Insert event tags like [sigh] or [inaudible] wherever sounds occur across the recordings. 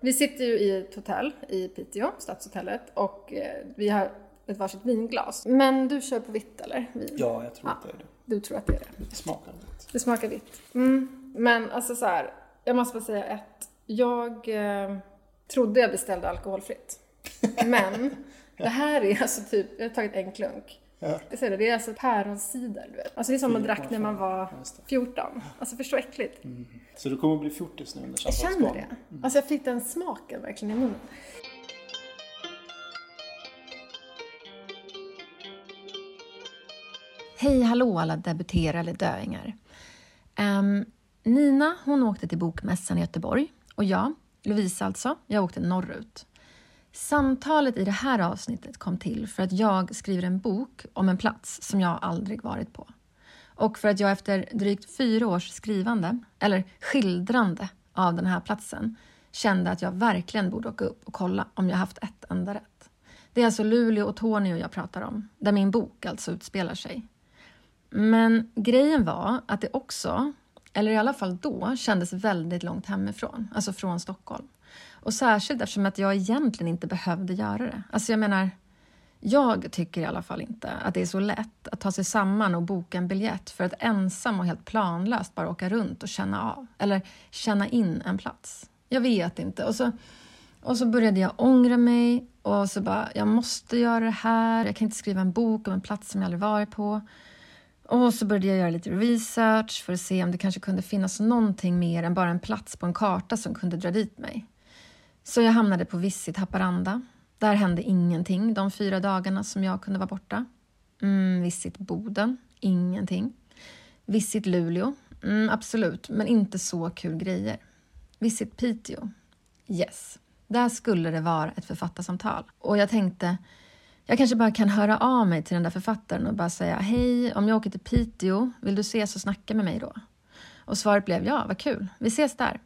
Vi sitter ju i ett hotell i Piteå, Stadshotellet, och eh, vi har ett varsitt vinglas. Men du kör på vitt eller? Vin? Ja, jag tror att det är det. Du tror att det är det? Det smakar vitt. Det smakar vitt. Mm. Men alltså så här, jag måste bara säga ett. Jag eh, trodde jag beställde alkoholfritt. [laughs] Men det här är alltså typ, jag har tagit en klunk. Ja. Det, är alltså päronsider, du vet. Alltså det är som man drack när man var Just det. 14. Alltså förstå äckligt. Så du kommer att bli fjortis nu under Jag känner det. Alltså jag fick den smaken verkligen i munnen. Hej hallå alla debuterade döingar. Ehm, Nina hon åkte till Bokmässan i Göteborg och jag, Lovisa alltså, jag åkte norrut. Samtalet i det här avsnittet kom till för att jag skriver en bok om en plats som jag aldrig varit på. Och för att jag efter drygt fyra års skrivande, eller skildrande, av den här platsen kände att jag verkligen borde åka upp och kolla om jag haft ett enda rätt. Det är alltså Luleå och Torneå jag pratar om, där min bok alltså utspelar sig. Men grejen var att det också, eller i alla fall då, kändes väldigt långt hemifrån, alltså från Stockholm. Och särskilt eftersom att jag egentligen inte behövde göra det. Alltså jag menar, jag tycker i alla fall inte att det är så lätt att ta sig samman och boka en biljett för att ensam och helt planlöst bara åka runt och känna av, eller känna in en plats. Jag vet inte. Och så, och så började jag ångra mig och så bara, jag måste göra det här. Jag kan inte skriva en bok om en plats som jag aldrig varit på. Och så började jag göra lite research för att se om det kanske kunde finnas någonting mer än bara en plats på en karta som kunde dra dit mig. Så jag hamnade på Visit Haparanda. Där hände ingenting de fyra dagarna som jag kunde vara borta. Mm, Visit Boden, ingenting. Visit Luleå, mm, absolut, men inte så kul grejer. Visit Piteå, yes. Där skulle det vara ett författarsamtal. Och jag tänkte, jag kanske bara kan höra av mig till den där författaren och bara säga hej, om jag åker till Piteå, vill du ses och snacka med mig då? Och svaret blev ja, vad kul, vi ses där.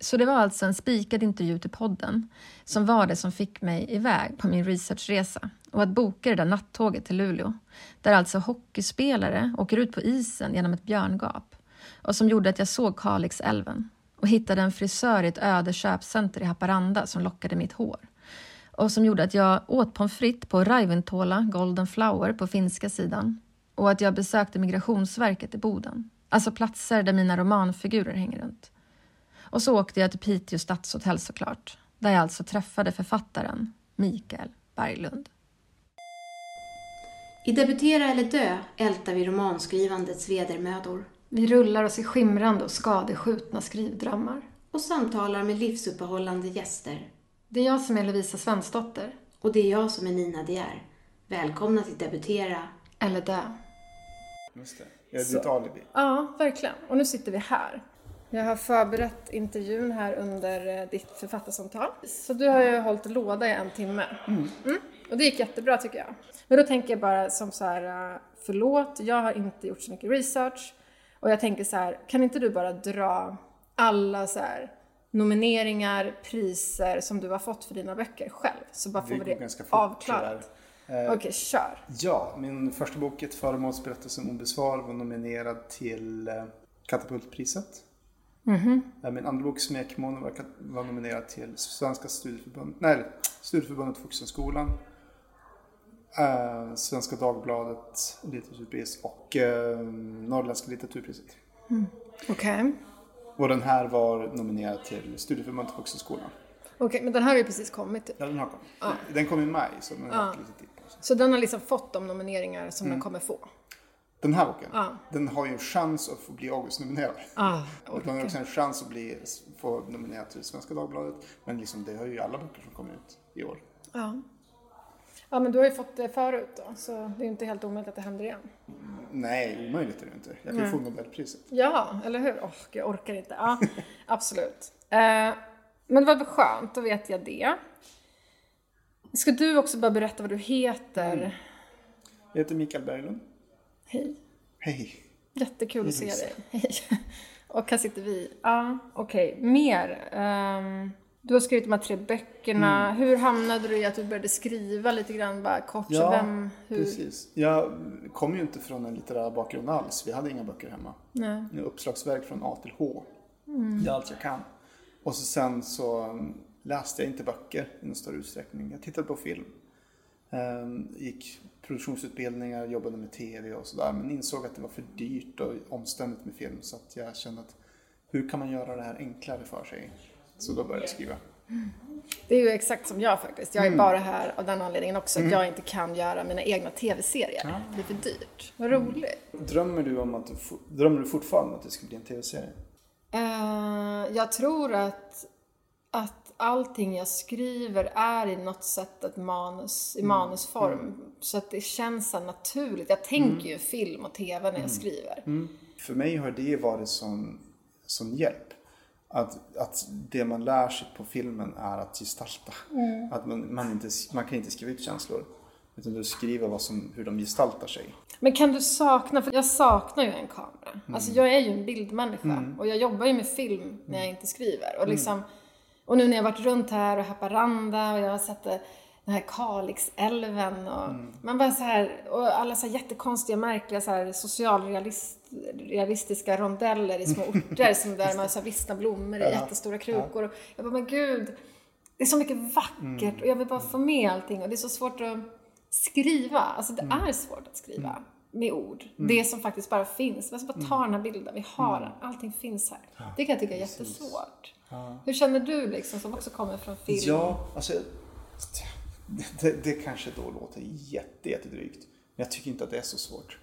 Så det var alltså en spikad intervju till podden som var det som fick mig iväg på min researchresa och att boka det där nattåget till Luleå där alltså hockeyspelare åker ut på isen genom ett björngap och som gjorde att jag såg Kalixälven och hittade en frisör i ett öde köpcenter i Haparanda som lockade mitt hår och som gjorde att jag åt pommes frites på Raivintola Golden Flower på finska sidan och att jag besökte Migrationsverket i Boden. Alltså platser där mina romanfigurer hänger runt. Och så åkte jag till Piteå stadshotell såklart, där jag alltså träffade författaren Mikael Berglund. I Debutera eller dö ältar vi romanskrivandets vedermödor Vi rullar oss i skimrande och skadeskjutna skrivdrömmar. och samtalar med livsuppehållande gäster. Det är jag som är Lovisa Svensdotter. Och det är jag som är Nina De är. Välkomna till Debutera. Eller dö. Just det. Jag är ditt alibi. Ja, verkligen. Och nu sitter vi här. Jag har förberett intervjun här under eh, ditt författarsamtal. Så du har ju hållit låda i en timme. Mm. Och det gick jättebra tycker jag. Men då tänker jag bara som så här, eh, förlåt, jag har inte gjort så mycket research. Och jag tänker så här, kan inte du bara dra alla så här nomineringar, priser som du har fått för dina böcker själv? Så bara får Det vi det avklarat. Eh, Okej, kör. Ja, min första bok, Ett föremålsberättelse om obesvarad, var nominerad till eh, Katapultpriset. Mhm. Eh, Min andra bok, Smekmånen, var, var nominerad till Svenska studieförbundet, nej, Studieförbundet Vuxenskolan. Eh, Svenska Dagbladet litteraturpris och eh, Norrländska litteraturpriset. Okej. Och den här var nominerad till Studieförbundet Vuxenskolan. Okej, men den här har ju precis kommit. Ja, den har kommit. Den kom i maj, så den har lite tid på sig. Så den har liksom fått de nomineringar som Mm. den kommer få. Den här boken, Ja. den har ju en chans att få bli Augustnominerad. Ah, den har också en chans att bli, få nominerad till Svenska Dagbladet. Men liksom, det har ju alla böcker som kommer ut i år. ja. ja, men du har ju fått det förut då, så det är inte helt omöjligt att det händer igen. Nej, omöjligt är det inte. Jag kan ju få Nobelpriset. Ja, eller hur? Åh, gud, jag orkar inte. Ja, [laughs] absolut. Eh, men det var väl skönt, då vet jag det. Ska du också bara berätta vad du heter? Jag heter Mikael Berglund. Hej. Hej. Jättekul att se dig. Hej. [laughs] Och här sitter vi. Ja, okej. Mer. Ehm, du har skrivit de här tre böckerna. Hur hamnade du i att du började skriva lite grann bara kort? Ja, vem, hur? precis. Jag kom ju inte från en litterär bakgrund alls. Vi hade inga böcker hemma. Nej. Uppslagsverk från A till H. Det är allt jag kan. Och så sen så um, läste jag inte böcker i någon större utsträckning. Jag tittade på film. Um, gick produktionsutbildningar, jobbade med TV och sådär. Men insåg att det var för dyrt och omständigt med film. Så att jag kände att hur kan man göra det här enklare för sig? Så då började jag skriva. Det är ju exakt som jag faktiskt. Jag är Mm. bara här av den anledningen också att jag inte kan göra mina egna tv-serier. Det är för dyrt. Vad roligt. Drömmer du om att du, drömmer du fortfarande att det ska bli en tv-serie? Eh, jag tror att, att allting jag skriver är i något sätt ett manus, i manusform. Så att det känns så naturligt. Jag tänker ju film och tv när jag skriver. För mig har det varit som, som hjälp. Att, att det man lär sig på filmen är att gestalta. Att man, man, inte, man kan inte skriva ut känslor. Utan du skriver vad som, hur de gestaltar sig. Men kan du sakna, för jag saknar ju en kamera. Alltså jag är ju en bildmänniska och jag jobbar ju med film när jag inte skriver. Och, liksom, och nu när jag varit runt här och Haparanda och jag har sett det, den här Kalixälven och man bara så här, och alla så här jättekonstiga, märkliga så här socialrealistiska rondeller i små [laughs] orter som där man så här vissna blommor i jättestora krukor. Och jag bara, men gud, det är så mycket vackert och jag vill bara få med allting och det är så svårt att skriva. Alltså det är svårt att skriva med ord. Det som faktiskt bara finns. Jag ska bara ta den här bilden, vi har den, allting finns här. Det kan jag tycka är jättesvårt. Hur känner du liksom som också kommer från film? Ja, alltså... [laughs] Det, det kanske då låter jätte, jättedrygt. Men jag tycker inte att det är så svårt.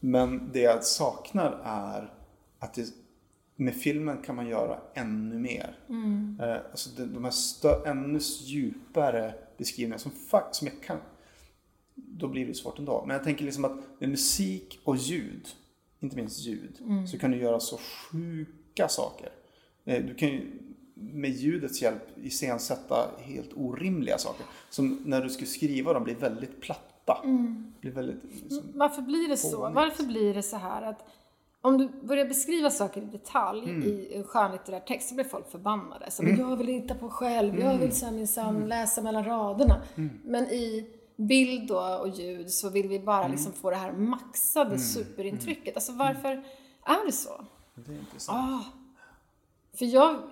Men det jag saknar är att det, med filmen kan man göra ännu mer. Eh, alltså de, de här stö, ännu djupare beskrivningar som, som jag kan. Då blir det svårt ändå. Men jag tänker liksom att med musik och ljud, inte minst ljud, så kan du göra så sjuka saker. Eh, Du kan ju med ljudets hjälp iscensätta helt orimliga saker. Som när du ska skriva dem blir väldigt platta. Blir väldigt, liksom, Varför blir det så? Fånigt. Varför blir det så här att om du börjar beskriva saker i detalj i en skönlitterär text så blir folk förbannade. Så, men jag vill hitta på själv, jag vill så minsann läsa mellan raderna. Men i bild och ljud så vill vi bara liksom få det här maxade superintrycket. Alltså varför är det så? det är intressant. Ah. För jag,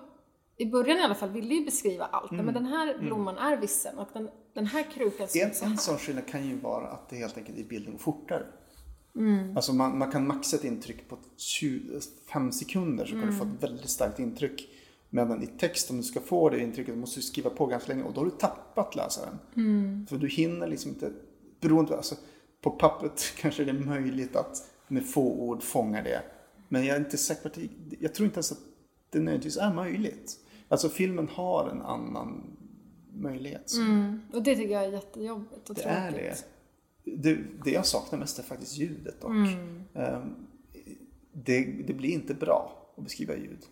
i början i alla fall, ville ju beskriva allt. Men den här blomman är vissen och den, den här krukan ser En, så en här. sån skillnad kan ju vara att det helt enkelt i bilden går fortare. Mm. Alltså man, man kan maxa ett intryck på 25 sekunder så kan du få Mm. ett väldigt starkt intryck. Medan i text, om du ska få det intrycket, måste du skriva på ganska länge och då har du tappat läsaren. Mm. För du hinner liksom inte, beroende, alltså på pappret [laughs] kanske det är möjligt att med få ord fånga det. Men jag är inte säker på att jag tror inte ens att det nödvändigtvis är möjligt. Alltså filmen har en annan möjlighet. Mm. Och det tycker jag är jättejobbigt och Det tråkigt. är det. det. Det jag saknar mest är faktiskt ljudet dock. Mm. Ehm, Det, det blir inte bra att beskriva ljud.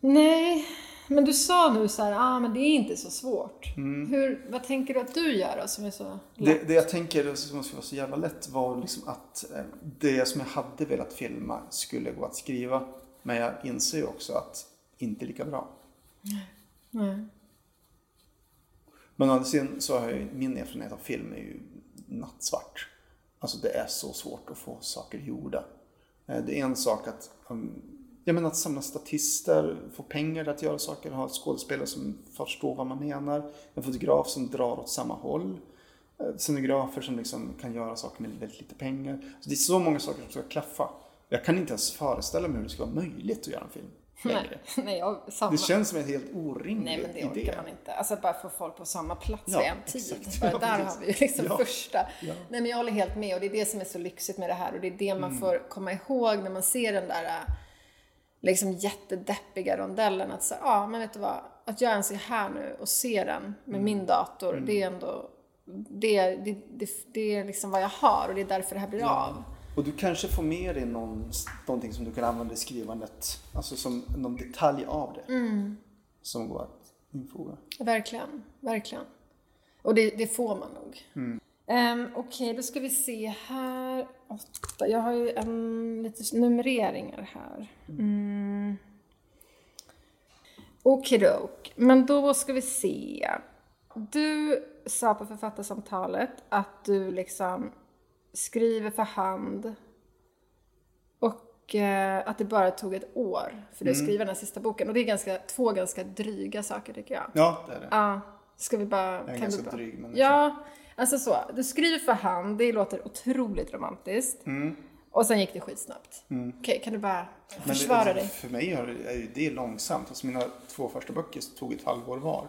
Nej, men du sa nu så här, ah, men det är inte så svårt. Mm. Hur, vad tänker du att du gör då som är så lätt? Det, det jag tänker som skulle vara så jävla lätt var liksom att eh, det som jag hade velat filma skulle gå att skriva. Men jag inser ju också att inte lika bra. Nej. Men å andra sidan så har jag min erfarenhet av film är ju nattsvart. Alltså det är så svårt att få saker gjorda. Eh, Det är en sak att, um, jag menar att samla statister, få pengar att göra saker, ha skådespelare som förstår vad man menar, en fotograf som drar åt samma håll, eh, scenografer som liksom kan göra saker med väldigt lite pengar. Så det är så många saker som ska klaffa. Jag kan inte ens föreställa mig hur det ska vara möjligt att göra en film. Nej, [laughs] nej jag, samma. Det känns som en helt orimlig Nej men det idé. orkar man inte. Alltså bara få folk på samma plats Ja, vid en tid. Bara [laughs] Ja, där precis. har vi ju liksom Ja. första. Nej men jag håller helt med och det är det som är så lyxigt med det här och det är det man Mm. får komma ihåg när man ser den där äh, liksom jättedeppiga rondellen att säga, ja men vet du vad, att jag ens är här nu och ser den Mm. med min dator, det är ändå det, det, det, det är liksom vad jag har och det är därför det här blir av. Och du kanske får med dig någon, någonting som du kan använda i skrivandet. Alltså som någon detalj av det. Mm. Som går att infoga. Verkligen, verkligen. Och det, det får man nog. Um, Okej, då ska vi se här. Åtta. Jag har ju en, lite numreringar här. Mm. Okidok. Men då ska vi se. Du sa på författarsamtalet att du liksom skriver för hand och eh, att det bara tog ett år för dig att Mm. skriva den här sista boken. Och det är ganska, två ganska dryga saker tycker jag. Ja, det är det. Ja, ska vi bara... Jag är ganska bara- dryg människa. Ja, alltså så. Du skriver för hand, det låter otroligt romantiskt. Och sen gick det skitsnabbt. Okej, kan du bara Mm. Men försvara det, dig? För mig är det- är det långsamt. Alltså mina två första böcker tog ett halvår var.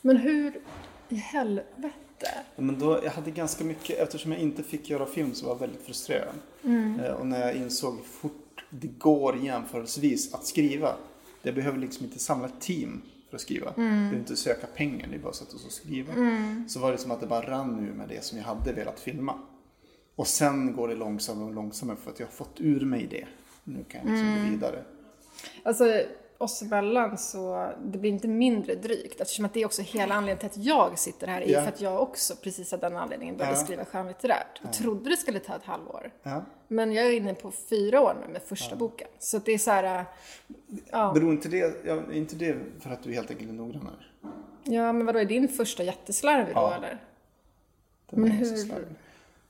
Men hur i helvete? Ja, Men då, jag hade ganska mycket, eftersom jag inte fick göra film så var jag väldigt frustrerad. Eh, Och när jag insåg hur fort det går jämförelsevis att skriva. Jag behöver liksom inte samla ett team för att skriva. Jag behöver inte söka pengar, det är bara att sätta sig och skriva. Så var det som att det bara rann nu med det som jag hade velat filma. Och sen går det långsammare och långsammare för att jag har fått ur mig det. Nu kan jag liksom gå vidare. Alltså, oss emellan så det blir inte mindre drygt eftersom att det är också hela anledningen till att jag sitter här är Ja. för att jag också precis av den anledningen började Ja. skriva skönlitterärt och trodde det skulle ta ett halvår. Ja. Men jag är inne på fyra år nu med första boken. Så det är så här, äh, ja. Beror inte det, ja, är inte det för att du helt enkelt är noggrannare? ja men vadå, är din första jätteslarvig då Ja. eller? Den Men hur-.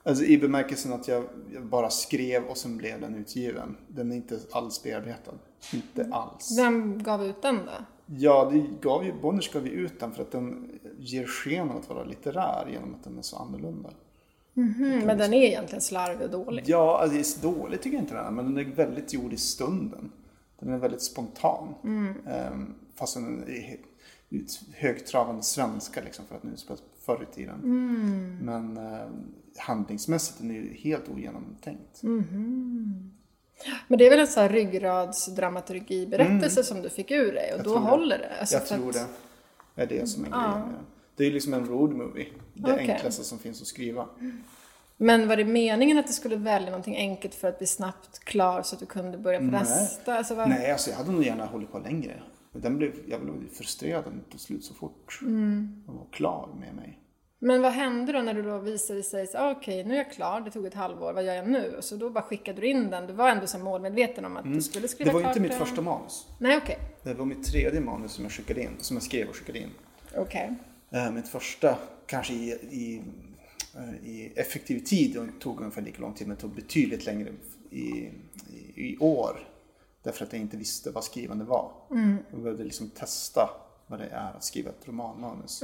Alltså i bemärkelsen att jag, jag bara skrev och sen blev den utgiven. Den är inte alls bearbetad. Inte alls. Vem gav ut den då? Ja, det gav ju, Bonniers gav ju ut den för att den ger sken av att vara litterär genom att den är så annorlunda. Mm, men den är egentligen slarvig och dålig. Ja, alltså, dåligt tycker jag inte den är, men den är väldigt gjord i stunden. Den är väldigt spontan. Ehm, fast den är högtravande svenska liksom för att nu spelas förr i tiden. Men ehm, handlingsmässigt är den ju helt ogenomtänkt. Men det är väl en sån här ryggradsdramaturgi-berättelse som du fick ur dig och då Mm. tror det. håller det. Alltså, jag tror att- det är det som är grejen den. Det är liksom en road movie. Det Okej. enklaste som finns att skriva. Men var det meningen att du skulle välja någonting enkelt för att bli snabbt klar så att du kunde börja på Nej. nästa? Alltså, vad... Nej, alltså jag hade nog gärna hållit på längre. Den blev, jag blev frustrerad det tog slut så fort. Mm. Den var klar med mig. Men vad hände då när du då visade sig ah, okej nu är jag klar, det tog ett halvår, vad gör jag nu? Och så då bara skickade du in den, du var ändå så målmedveten om att du skulle skriva Mm. Det var klart inte mitt den. första manus. Nej okej, Det var mitt tredje manus som jag skickade in, som jag skrev och skickade in. okej. Eh, Mitt första, kanske i, i, eh, i effektiv tid, tog ungefär lika lång tid, men tog betydligt längre i, i, i år. Därför att jag inte visste vad skrivande var. Jag behövde liksom testa vad det är att skriva ett romanmanus.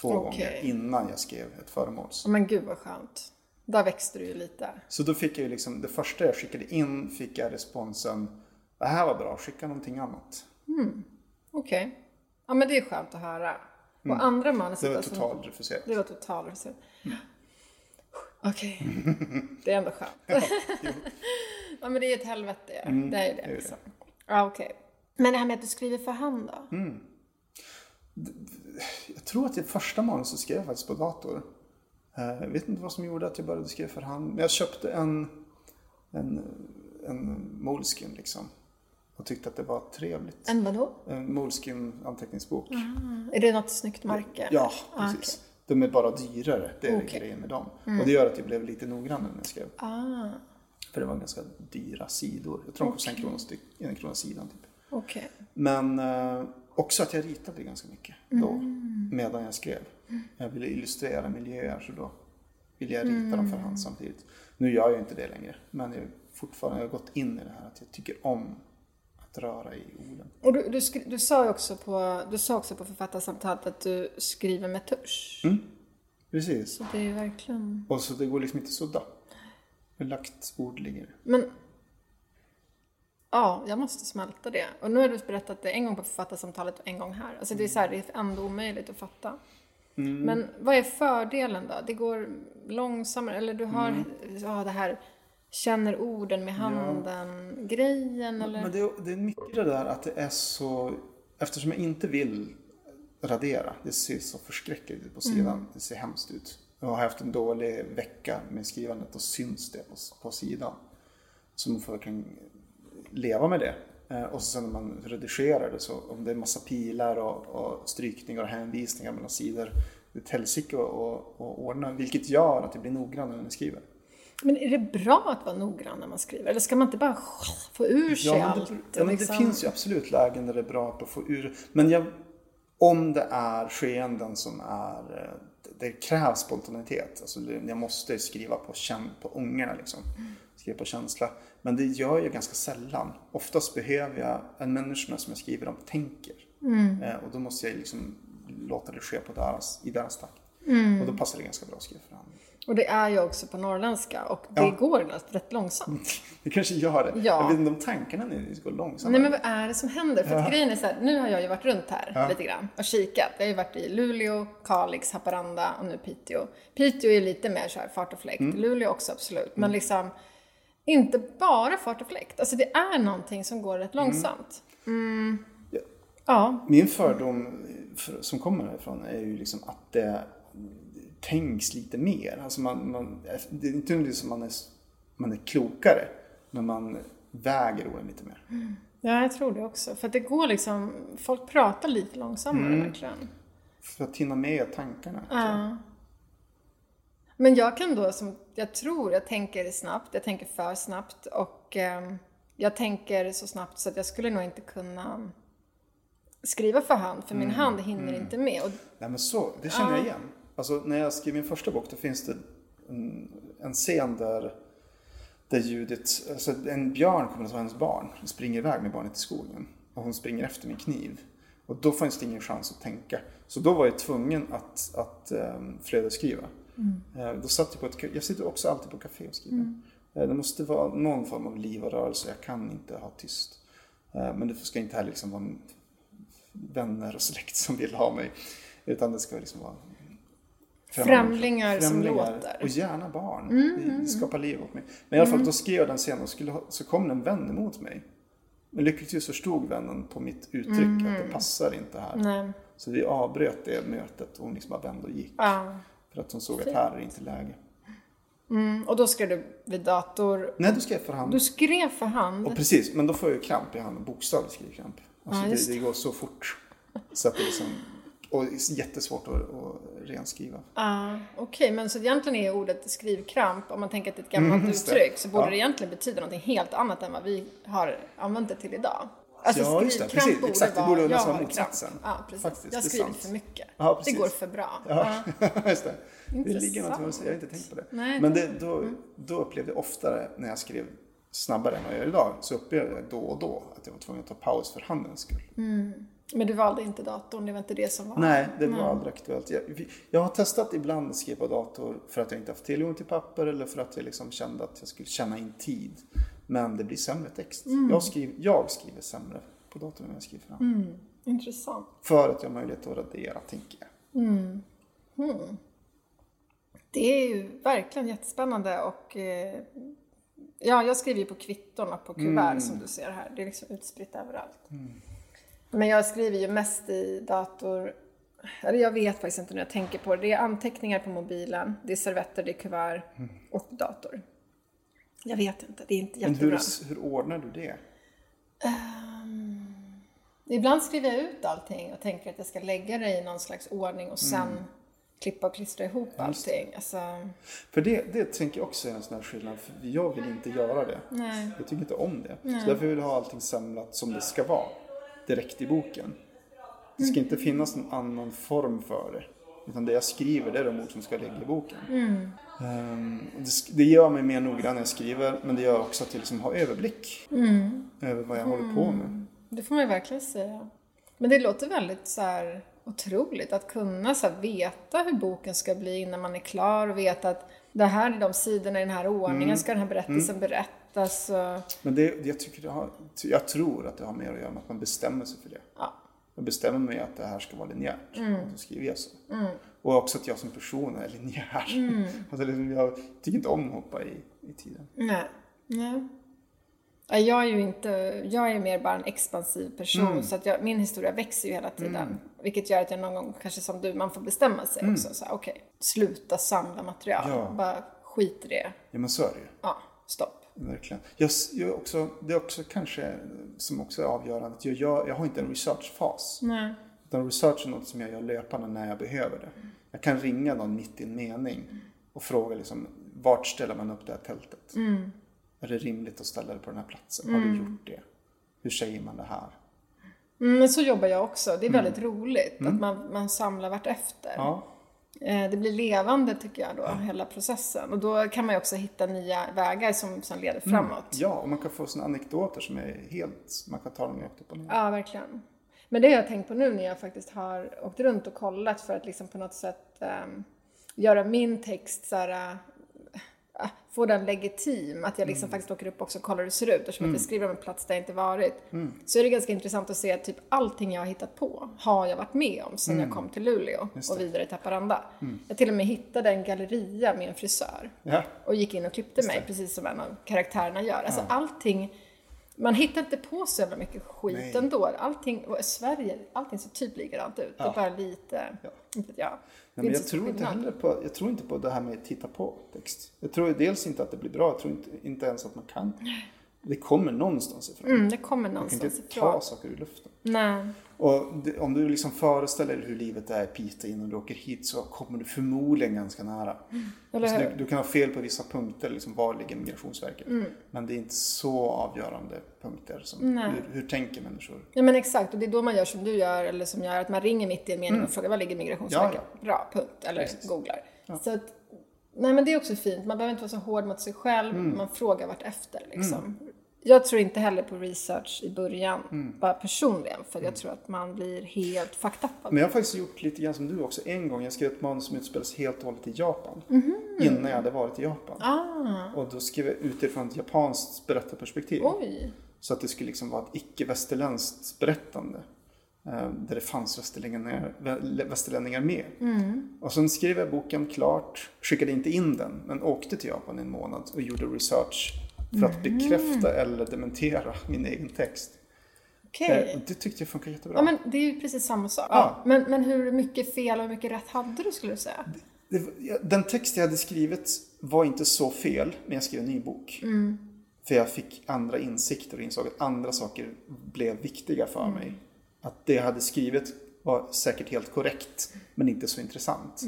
Två Okej. gånger innan jag skrev ett föremåls. Men gud vad skönt. Där växte du ju lite. Så då fick jag ju liksom, det första jag skickade in fick jag responsen, det här var bra, skicka någonting annat. Okej. Ja men det är skönt att höra. Och andra manuset Mm. Det var då, som- totalt refuserat. Det var total reserv. Okej. [laughs] Det är ändå skönt. ja [laughs] men det är ett helvete ja. det är ju det. det är Liksom. Ja okej. Men det här med att du skriver för hand då? Mm. Jag tror att det första manuset skrev jag faktiskt på dator. Eh, Jag vet inte vad som gjorde att jag började skriva för hand. Men jag köpte en, en, en Moleskin liksom. Och tyckte att det var trevligt. En vadå? En Moleskin anteckningsbok. Är det något snyggt märke? Ja, Ah, precis. De är bara dyrare. Det är. Mm. grejen med dem. Och det gör att jag blev lite noggrannare när jag skrev. Ah, För det var ganska dyra sidor. Jag tror de kostade en krona, styck, en krona sidan. Typ. okej. Men eh, också att jag ritade ganska mycket då. Mm. Medan jag skrev. Jag ville illustrera miljöer så då ville jag rita dem för hand samtidigt. Nu gör jag inte det längre. Men jag, fortfarande, jag har gått in i det här att jag tycker om att röra i orden. Och du, du, du, sa också på, du sa också på författarsamtalet att du skriver med tusch. Precis. Så det är verkligen... Och så det går liksom inte att sudda. Hur lagt ord ligger. Men... Ja, jag måste smälta det. Och nu har du berättat det en gång på författarsamtalet och en gång här. Alltså det är så här, det är ändå omöjligt att fatta. Men vad är fördelen då? Det går långsammare, eller du har ja, det här känner orden med handen-grejen eller? Men det, är- det är mycket det där att det är så... Eftersom jag inte vill radera, det ser så förskräckligt ut på sidan. Det ser hemskt ut. Jag har haft en dålig vecka med skrivandet och syns det på, på sidan. Så man får verkligen leva med det. Eh, Och sen när man redigerar det så om det är massa pilar och, och strykningar och hänvisningar mellan sidor. Det är ett helsike att ordna, vilket gör att det blir noggrannare när jag skriver. Men är det bra att vara noggrann när man skriver? Eller ska man inte bara få ur sig Ja, men allt? det, ja, men det liksom? finns ju absolut lägen där det är bra att få ur. Men jag, om det är skeenden som är, eh, det krävs spontanitet. Alltså jag måste skriva på på ångorna liksom. skriva på känsla. Men det gör jag ganska sällan. Oftast behöver jag, en människa som jag skriver om tänker. Eh, och då måste jag liksom låta det ske på deras, i deras takt. Och då passar det ganska bra att skriva för andra. Och det är ju också på norrländska och det Ja. går rätt långsamt. Det kanske gör det. Ja. Jag vet inte om tankarna nu går långsammare. Nej men vad är det som händer? För att grejen är så här, nu har jag ju varit runt här Ja. lite grann och kikat. Jag har ju varit i Luleå, Kalix, Haparanda och nu Piteå. Piteå är lite mer så här fart och fläkt. Mm. Luleå också absolut. Men liksom inte bara fart och fläkt. Alltså det är någonting som går rätt långsamt. Mm. Ja. Ja. Min fördom för, som kommer härifrån är ju liksom att det tänks lite mer. Alltså man, man, det är inte nödvändigtvis som man är, man är klokare, men man väger orden lite mer. ja, jag tror det också. För att det går liksom, folk pratar lite långsammare Mm. verkligen. För att hinna med tankarna. Ja. Men jag kan då, som jag tror, jag tänker snabbt, jag tänker för snabbt och ehm, jag tänker så snabbt så att jag skulle nog inte kunna skriva för hand, för min Mm, hand hinner inte med. Och, Nej men så, det känner jag igen. Alltså när jag skrev min första bok då finns det en, en scen där, där Judith, alltså en björn kommer att ta hennes barn, springer iväg med barnet i skogen. Och hon springer efter med kniv. Och då fanns det ingen chans att tänka. Så då var jag tvungen att, att um, flödesskriva. Eh, då satt jag på ett, jag sitter också alltid på café och skriver. Eh, det måste vara någon form av liv och rörelse, jag kan inte ha tyst. Eh, men det ska inte heller liksom vara vänner och släkt som vill ha mig. Utan det ska liksom vara Främlingar som låter. Och gärna barn. Det skapar liv åt mig. Men i alla fall, då skrev jag den scenen och skulle ha, så kom en vän emot mig. Men lyckligtvis förstod vännen på mitt uttryck att det passar inte här. nej, Så vi avbröt det mötet och hon liksom bara vände och gick. ja. För att hon såg att här är inte läge. mm, och då skrev du vid dator. Nej, då skrev jag för hand. Du skrev för hand. Och precis, men då får jag ju kramp i handen. Bokstavligt skrivkramp. Alltså Ja, det, det går så fort. Så att det liksom, och jättesvårt att, att renskriva. Ah, Okej, men så egentligen är ordet skrivkramp, om man tänker att det är ett gammalt Mm, uttryck, så borde Ja. det egentligen betyda någonting helt annat än vad vi har använt det till idag. Alltså Ja, just det. Precis. borde Exakt, det borde nästan vara motsatsen. Ja, precis. Faktiskt, jag skriver för mycket. Ja, det går för bra. Ja, Ja. [laughs] just det. Det ligger något, Intressant. jag har inte tänkt på det. Nej, Men det- då, då upplevde jag oftare när jag skrev snabbare än vad jag gör idag, så upplevde jag då och då att jag var tvungen att ta paus för handens skull. Men du valde inte datorn, det var inte det som var... Nej, det var aldrig aktuellt. Jag, jag har testat ibland att skriva på dator för att jag inte haft tillgång till papper eller för att jag liksom kände att jag skulle känna in tid. Men det blir sämre text. Jag, skriver, jag skriver sämre på datorn än jag skriver för hand. Intressant. För att jag har möjlighet att radera, tänker jag. Det är ju verkligen jättespännande och eh, ja, jag skriver ju på kvitton och på kuvert Mm. som du ser här. Det är liksom utspritt överallt. Men jag skriver ju mest i dator, eller jag vet faktiskt inte när jag tänker på det. Det är anteckningar på mobilen, det är servetter, det är kuvert och dator. Jag vet inte, det är inte Mm. Men jättebra. hur, hur ordnar du det? Ibland skriver jag ut allting och tänker att jag ska lägga det i någon slags ordning och sen Mm. klippa och klistra ihop allting. Alltså, För det, det tänker jag också är en sån här skillnad. För jag vill inte göra det. nej. Jag tycker inte om det. Så därför vill jag ha allting samlat som det ska vara. Direkt i boken. Det ska inte finnas någon annan form för det. Utan det jag skriver det är de ord som ska ligga i boken. Ehm, och det, det gör mig mer noggrann när jag skriver. Men det gör också att jag liksom har överblick. Över vad jag håller på med. Det får man ju verkligen säga. Men det låter väldigt så här otroligt att kunna så veta hur boken ska bli innan man är klar och veta att det här är de sidorna i den här ordningen Mm. ska den här berättelsen Och, Men det, jag, tycker det har, jag tror att det har mer att göra med att man bestämmer sig för det. ja. Jag bestämmer mig att det här ska vara linjärt. Och då skriver jag så. Och också att jag som person är linjär. [laughs] alltså, liksom, jag tycker inte om att hoppa i, i tiden. Nej. Nej. Ja, Jag är ju inte, jag är mer bara en expansiv person Mm. så att jag, min historia växer ju hela tiden. Vilket gör att jag någon gång, kanske som du, man får bestämma sig också. Så här, Okej, sluta samla material. Mm. Ja. Bara skit i det. Ja men så är det ju. Ja, stopp. Verkligen. Jag, jag också, det är också kanske som också är avgörande. att Jag, jag, jag har inte en researchfas. Nej. Utan research är något som jag gör löpande när jag behöver det. Jag kan ringa någon mitt i en mening och fråga liksom, vart ställer man upp det här tältet? Är det rimligt att ställa det på den här platsen? Har du gjort det? Hur säger man det här? Mm, Men så jobbar jag också. Det är väldigt roligt att man, man samlar vart efter. Ja. Eh, det blir levande tycker jag då, hela processen. Och då kan man ju också hitta nya vägar som sen leder framåt. Ja, och man kan få såna anekdoter som är helt, man kan ta dem rakt upp och ner. Ja, verkligen. Men det har jag tänkt på nu när jag faktiskt har åkt runt och kollat för att liksom på något sätt ehm, göra min text så här, få den legitim. Att jag liksom faktiskt åker upp också och kollar hur det ser ut. Eftersom att jag skriver om en plats där jag inte varit. Så är det ganska intressant att se att typ allting jag har hittat på har jag varit med om sedan jag kom till Luleå och vidare till Haparanda. Jag till och med hittade en galleria med en frisör Ja. och gick in och klippte mig precis som en av karaktärerna gör. Alltså allting, man hittar inte på så jävla mycket skit Nej. ändå. Allting, och Sverige, allting ser typ likadant ut. Det är bara lite, vet jag. Nej, men jag tror inte heller på, jag tror inte på det här med att titta på text. Jag tror dels inte att det blir bra, jag tror inte, inte ens att man kan. Det kommer någonstans ifrån. Mm, det kommer man kan någonstans inte ifrån. ta saker ur luften. Nej. Och det, om du liksom föreställer dig hur livet är i Piteå innan du åker hit så kommer du förmodligen ganska nära. Eller Alltså du, du kan ha fel på vissa punkter, liksom var ligger Migrationsverket? Men det är inte så avgörande punkter. Som, hur, hur tänker människor? Ja men exakt, och det är då man gör som du gör, eller som gör att man ringer mitt i en mening och frågar var ligger Migrationsverket? Mm. Ja, Bra, punkt. Eller googlar. Så att, nej men det är också fint, man behöver inte vara så hård mot sig själv, Mm. man frågar vart efter liksom. Jag tror inte heller på research i början, Mm. bara personligen, för jag tror att man blir helt fucked Men jag har faktiskt gjort lite grann som du också. En gång jag skrev ett manus som utspelas helt och hållet i Japan. Innan jag hade varit i Japan. Ah, Och då skrev jag utifrån ett japanskt berättarperspektiv. oj. Så att det skulle liksom vara ett icke-västerländskt berättande. eh, Där det fanns västerlänningar, vä- västerlänningar med. Och sen skrev jag boken klart, skickade inte in den, men åkte till Japan en månad och gjorde research för att bekräfta eller dementera min egen text. Okej. Eh, Det tyckte jag funkar jättebra. Ja men det är ju precis samma sak. Ja. Men, men hur mycket fel och hur mycket rätt hade du skulle du säga? Det, ja, den text jag hade skrivit var inte så fel, men jag skrev en ny bok. För jag fick andra insikter och insåg att andra saker blev viktiga för mig. Att det jag hade skrivit var säkert helt korrekt, men inte så intressant.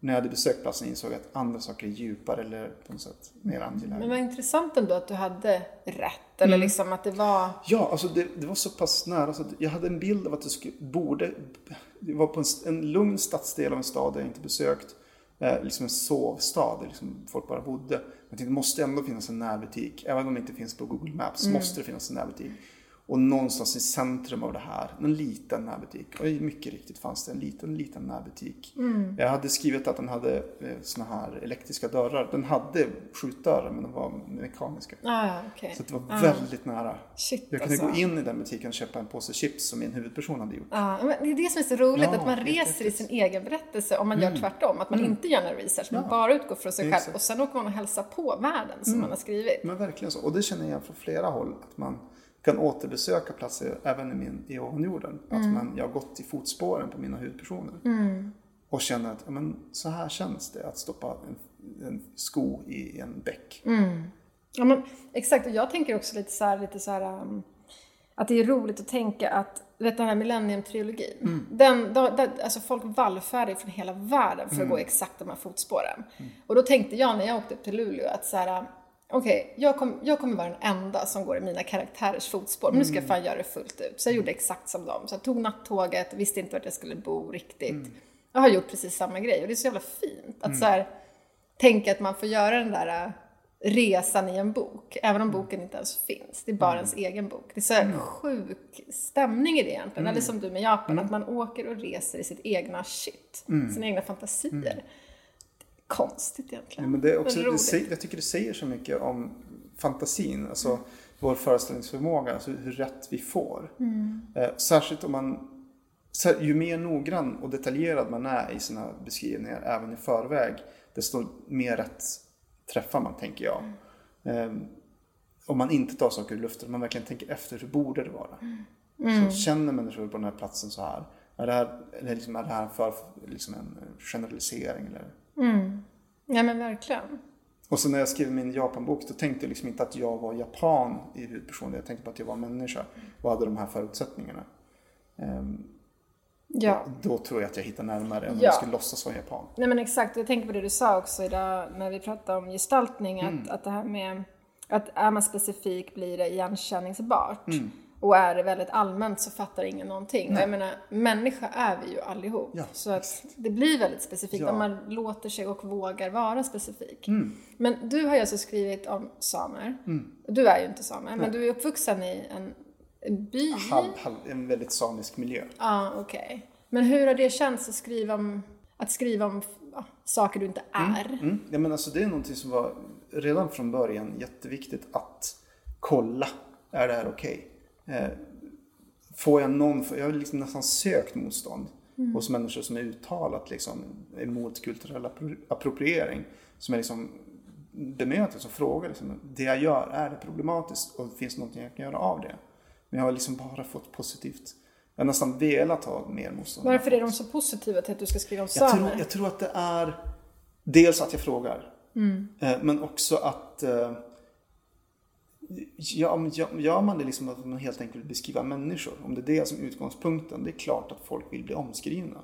När jag hade besökt platsen insåg jag att andra saker är djupare eller på något sätt mer angelägna. Men vad intressant ändå att du hade rätt, eller liksom att det var... Ja, alltså det, det var så pass nära så att jag hade en bild av att det skulle, borde, det var på en, en lugn stadsdel av en stad jag inte besökt. Eh, liksom en sovstad där liksom folk bara bodde. Jag tänkte det måste ändå finnas en närbutik. Även om det inte finns på Google Maps måste det finnas en närbutik. Och någonstans i centrum av det här, en liten närbutik. Och mycket riktigt fanns det en liten, liten närbutik. Jag hade skrivit att den hade eh, såna här elektriska dörrar. Den hade skjutdörrar men de var mekaniska. Ah, ja, okej. Så det var väldigt nära. Shit Jag kunde alltså. gå in i den butiken och köpa en påse chips som min huvudperson hade gjort. Ja, men det är det som är så roligt, Ja, att man reser i sin egen berättelse om man gör tvärtom. Att man inte gör någon research, man bara utgår från sig själv Exakt. och sen åker man och hälsar på världen som man har skrivit. Men verkligen så. Och det känner jag från flera håll. Att man kan återbesöka platser även i, min, i ovanjorden. Att man, jag har gått i fotspåren på mina huvudpersoner. Och känner att ja, men, så här känns det att stoppa en, en sko i en bäck. Ja, men, exakt, och jag tänker också lite så här, lite så här um, att det är roligt att tänka att vet den här Millennium-trilogin. Den, då, där, alltså folk vallfärdar från hela världen för att gå i exakt de här fotspåren. Och då tänkte jag när jag åkte upp till Luleå att så här, okej, jag, kom, jag kommer vara den enda som går i mina karaktärers fotspår, men nu ska jag fan göra det fullt ut. Så jag gjorde exakt som dem. Så jag tog nattåget, visste inte vart jag skulle bo riktigt. Jag har gjort precis samma grej och det är så jävla fint att så här, tänka att man får göra den där äh, resan i en bok, även om boken inte ens finns. Det är bara ens egen bok. Det är så här sjuk stämning i det egentligen. Eller som du med Japan, att man åker och reser i sitt egna shit, sina egna fantasier. Konstigt egentligen. Ja, men det är också, Men det jag tycker det säger så mycket om fantasin, alltså vår föreställningsförmåga, alltså hur rätt vi får. Eh, särskilt om man, ju mer noggrann och detaljerad man är i sina beskrivningar, även i förväg, desto mer rätt träffar man, tänker jag. Eh, om man inte tar saker ur luften, om man verkligen tänker efter, hur borde det vara? Så känner människor på den här platsen så här? Är det här, eller liksom, är det här för liksom en generalisering? Eller? Ja men verkligen. Och så när jag skrev min Japanbok då tänkte jag liksom inte att jag var japan i huvudpersonen. Jag tänkte på att jag var människa och hade de här förutsättningarna. Ehm, Ja. Då tror jag att jag hittar närmare än om Ja. jag skulle låtsas vara japan. Nej men exakt, jag tänker på det du sa också idag när vi pratade om gestaltning, att, Mm. att det här med att är man specifik blir det igenkänningsbart. Och är det väldigt allmänt så fattar ingen någonting. Och jag menar, människa är vi ju allihop. Ja, så att det blir väldigt specifikt Ja. om man låter sig och vågar vara specifik. Mm. Men du har ju alltså skrivit om samer. Du är ju inte same, men du är uppvuxen i en, by. Halv, halv, en väldigt samisk miljö. Ja, okej. Men hur har det känts att skriva om, att skriva om ja, saker du inte är? Mm. Ja, men alltså det är någonting som var redan från början jätteviktigt att kolla. Är det här okej? Eh, får jag någon, jag har liksom nästan sökt motstånd hos människor som är uttalat liksom, emot kulturell appro- appropriering. Som är liksom bemöter, som frågar liksom, det jag gör, är det problematiskt och finns det någonting jag kan göra av det? Men jag har liksom bara fått positivt. Jag har nästan velat ha mer motstånd. Varför är de så positiva till att du ska skriva om Jag samer? tror, jag tror att det är dels att jag frågar. Eh, Men också att eh, ja, gör, man det liksom att man helt enkelt beskriva människor. Om det är det som är utgångspunkten. Det är klart att folk vill bli omskrivna.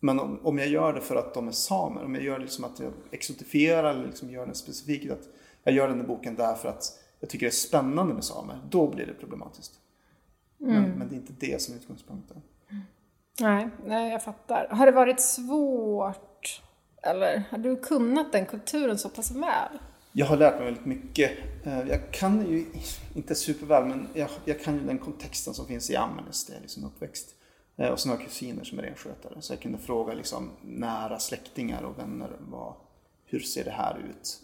Men om, om jag gör det för att de är samer. Om jag gör det liksom att jag exotifierar eller liksom gör det specifikt. Att jag gör den här boken därför att jag tycker det är spännande med samer. Då blir det problematiskt. Men, men det är inte det som är utgångspunkten. Nej, nej, jag fattar. Har det varit svårt? Eller har du kunnat den kulturen så pass väl? Jag har lärt mig väldigt mycket. Eh, Jag kan ju inte superväl, men jag, jag kan ju den kontexten som finns i Ammarnäs där jag liksom uppväxt. Eh, Och sen har jag kusiner som är renskötare. Så jag kunde fråga liksom nära släktingar och vänner vad, hur ser det här ut?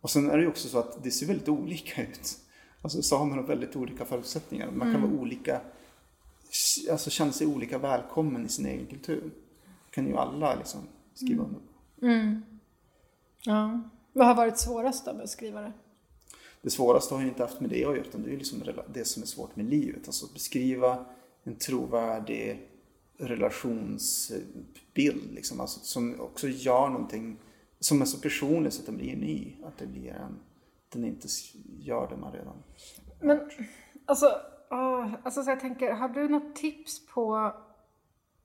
Och sen är det ju också så att det ser väldigt olika ut. Alltså samer har väldigt olika förutsättningar. Man kan vara olika, alltså känna sig olika välkommen i sin egen kultur. Det kan ju alla liksom skriva under på. Ja. Vad har varit svårast då med att skriva det? Det svåraste har ju inte haft med det att göra utan det är ju liksom det som är svårt med livet. Alltså att beskriva en trovärdig relationsbild liksom. Alltså som också gör någonting som är så personligt så att den blir ny. Att det blir en, den inte gör det man redan... Men alltså, åh, alltså så jag tänker, har du något tips på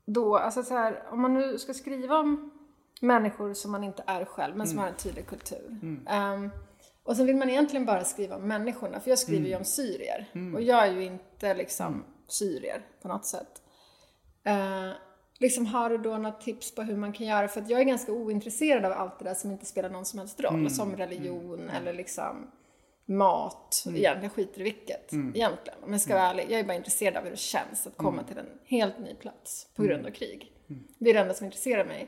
då, alltså så här, om man nu ska skriva om människor som man inte är själv, men som har en tydlig kultur. Ehm, och sen vill man egentligen bara skriva om människorna, för jag skriver ju om syrier. Och jag är ju inte liksom syrier på något sätt. Eh, liksom har du då något tips på hur man kan göra? För att jag är ganska ointresserad av allt det där som inte spelar någon som helst roll. Som religion eller liksom mat. Egentligen, jag skiter i vilket egentligen. Om jag ska vara ärlig. Jag är bara intresserad av hur det känns att komma till en helt ny plats på grund av krig. Det är det enda som intresserar mig.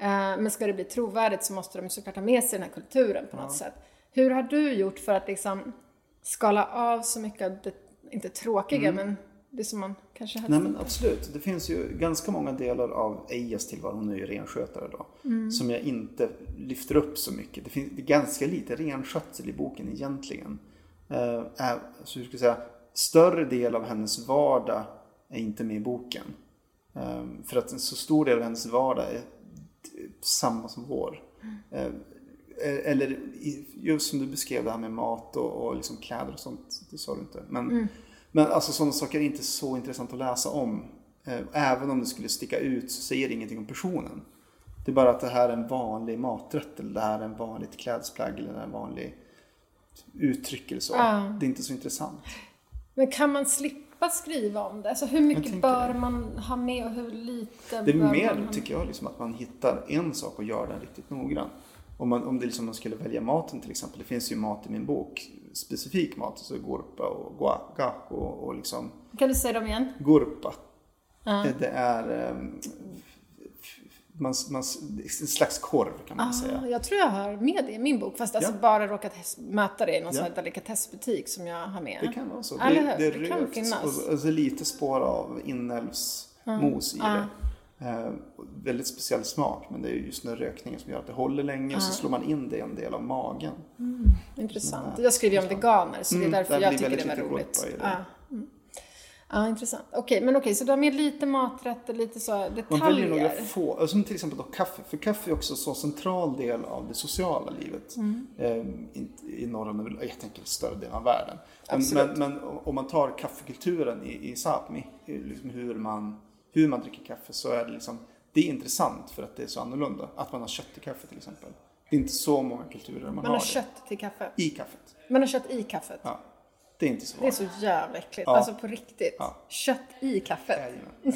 Eh, men ska det bli trovärdigt så måste de såklart ha med sig den här kulturen på något sätt. Hur har du gjort för att liksom skala av så mycket av det, inte tråkiga, men det som man kanske helst Nej men absolut. Det finns ju ganska många delar av Eijas tillvaro, hon är ju renskötare då, som jag inte lyfter upp så mycket. Det finns det ganska lite renskötsel i boken egentligen. Är, så hur ska jag säga, större del av hennes vardag är inte med i boken. Eh, för att en så stor del av hennes vardag är samma som vår. Eh, eller i- just som du beskrev det här med mat och, och liksom kläder och sånt. Det sa du inte. Men, men alltså sådana saker är inte så intressant att läsa om. Eh, Även om det skulle sticka ut så säger det ingenting om personen. Det är bara att det här är en vanlig maträtt eller det här är en vanligt klädesplagg eller en vanlig uttryck eller så. Ja. Det är inte så intressant. Men kan man slippa skriva om det? Alltså hur mycket bör det. man ha med och hur lite Det är bör mer, man tycker jag, liksom att man hittar en sak och gör den riktigt noggrant. Om, man, om det liksom man skulle välja maten till exempel. Det finns ju mat i min bok, specifik mat. Så gurpa och guaca och, och liksom Kan du säga dem igen? gurpa. Ja. Det är ehm, man, man, en slags korv kan man Ah, säga. jag tror jag har med det i min bok, fast alltså Ja. bara råkat möta det i någon Ja. sån delikatessbutik som jag har med. Det kan vara så. Eller det, det är Det kan rökt finnas. och alltså lite spår av inälvsmos i Ja. det. Eh, väldigt speciell smak men det är just den rökningen som gör att det håller länge och så slår man in det i en del av magen. Intressant. Jag skriver ju om veganer, så det är Mm, därför där jag tycker det var roligt. I. Ja. Intressant. Okej, men okej, så har med lite maträtter, lite så Man detaljer. väljer några få, som till exempel då kaffe. För kaffe är också en så central del av det sociala livet. Mm. Eh, inte i norra, jag tänker större delen av världen. Men, men, men om man tar kaffekulturen i, i Sápmi, i liksom hur, man, hur man dricker kaffe så är det liksom, det är intressant för att det är så annorlunda. Att man har kött i kaffe till exempel. Det är inte så många kulturer man, Man har har kött till kaffe. I kaffet. Man har kött i kaffet. Ja. Det är inte så Det är så jävla äckligt. Ja. Alltså på riktigt. Ja. Kött i kaffet. [laughs]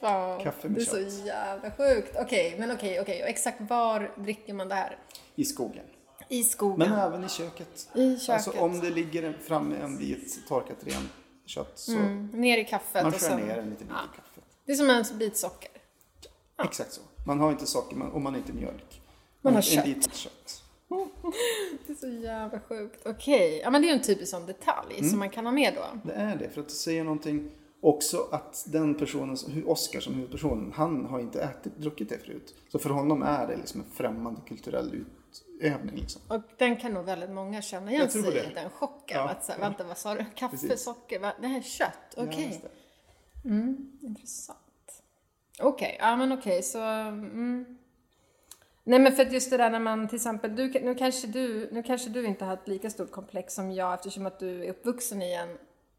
Fan, Kaffe med det är kött. så jävla sjukt. Okej, men okej, okej. Och exakt var dricker man det här? I skogen. I skogen. Men även i köket. I köket. Alltså om det ligger en- framme en bit torkat ren kött så Mm, ner i kaffet. man och skär ner en liten bit Ja. i kaffet. Det är som en bit socker. Exakt så. Man har inte socker man- om man inte mjölk. Man har en kött. bit kött. [laughs] Det är så jävla sjukt. Okej, ja men det är ju en typisk sån detalj Mm. som man kan ha med då. Det är det, för att det säger någonting också att den personen, Oscar som huvudpersonen, han har inte ätit, druckit det förut. Så för honom är det liksom en främmande kulturell utövning. Liksom. Och den kan nog väldigt många känna igen sig i, den chocken. Ja, att så vänta, vad sa du? [laughs] Kaffe, Precis. socker, va? det här är kött? Okej, just det. intressant. Okej, ja men okej så... Mm. Nej men för att just det där när man till exempel, du, nu, kanske du, nu kanske du inte har ett lika stort komplex som jag eftersom att du är uppvuxen i en,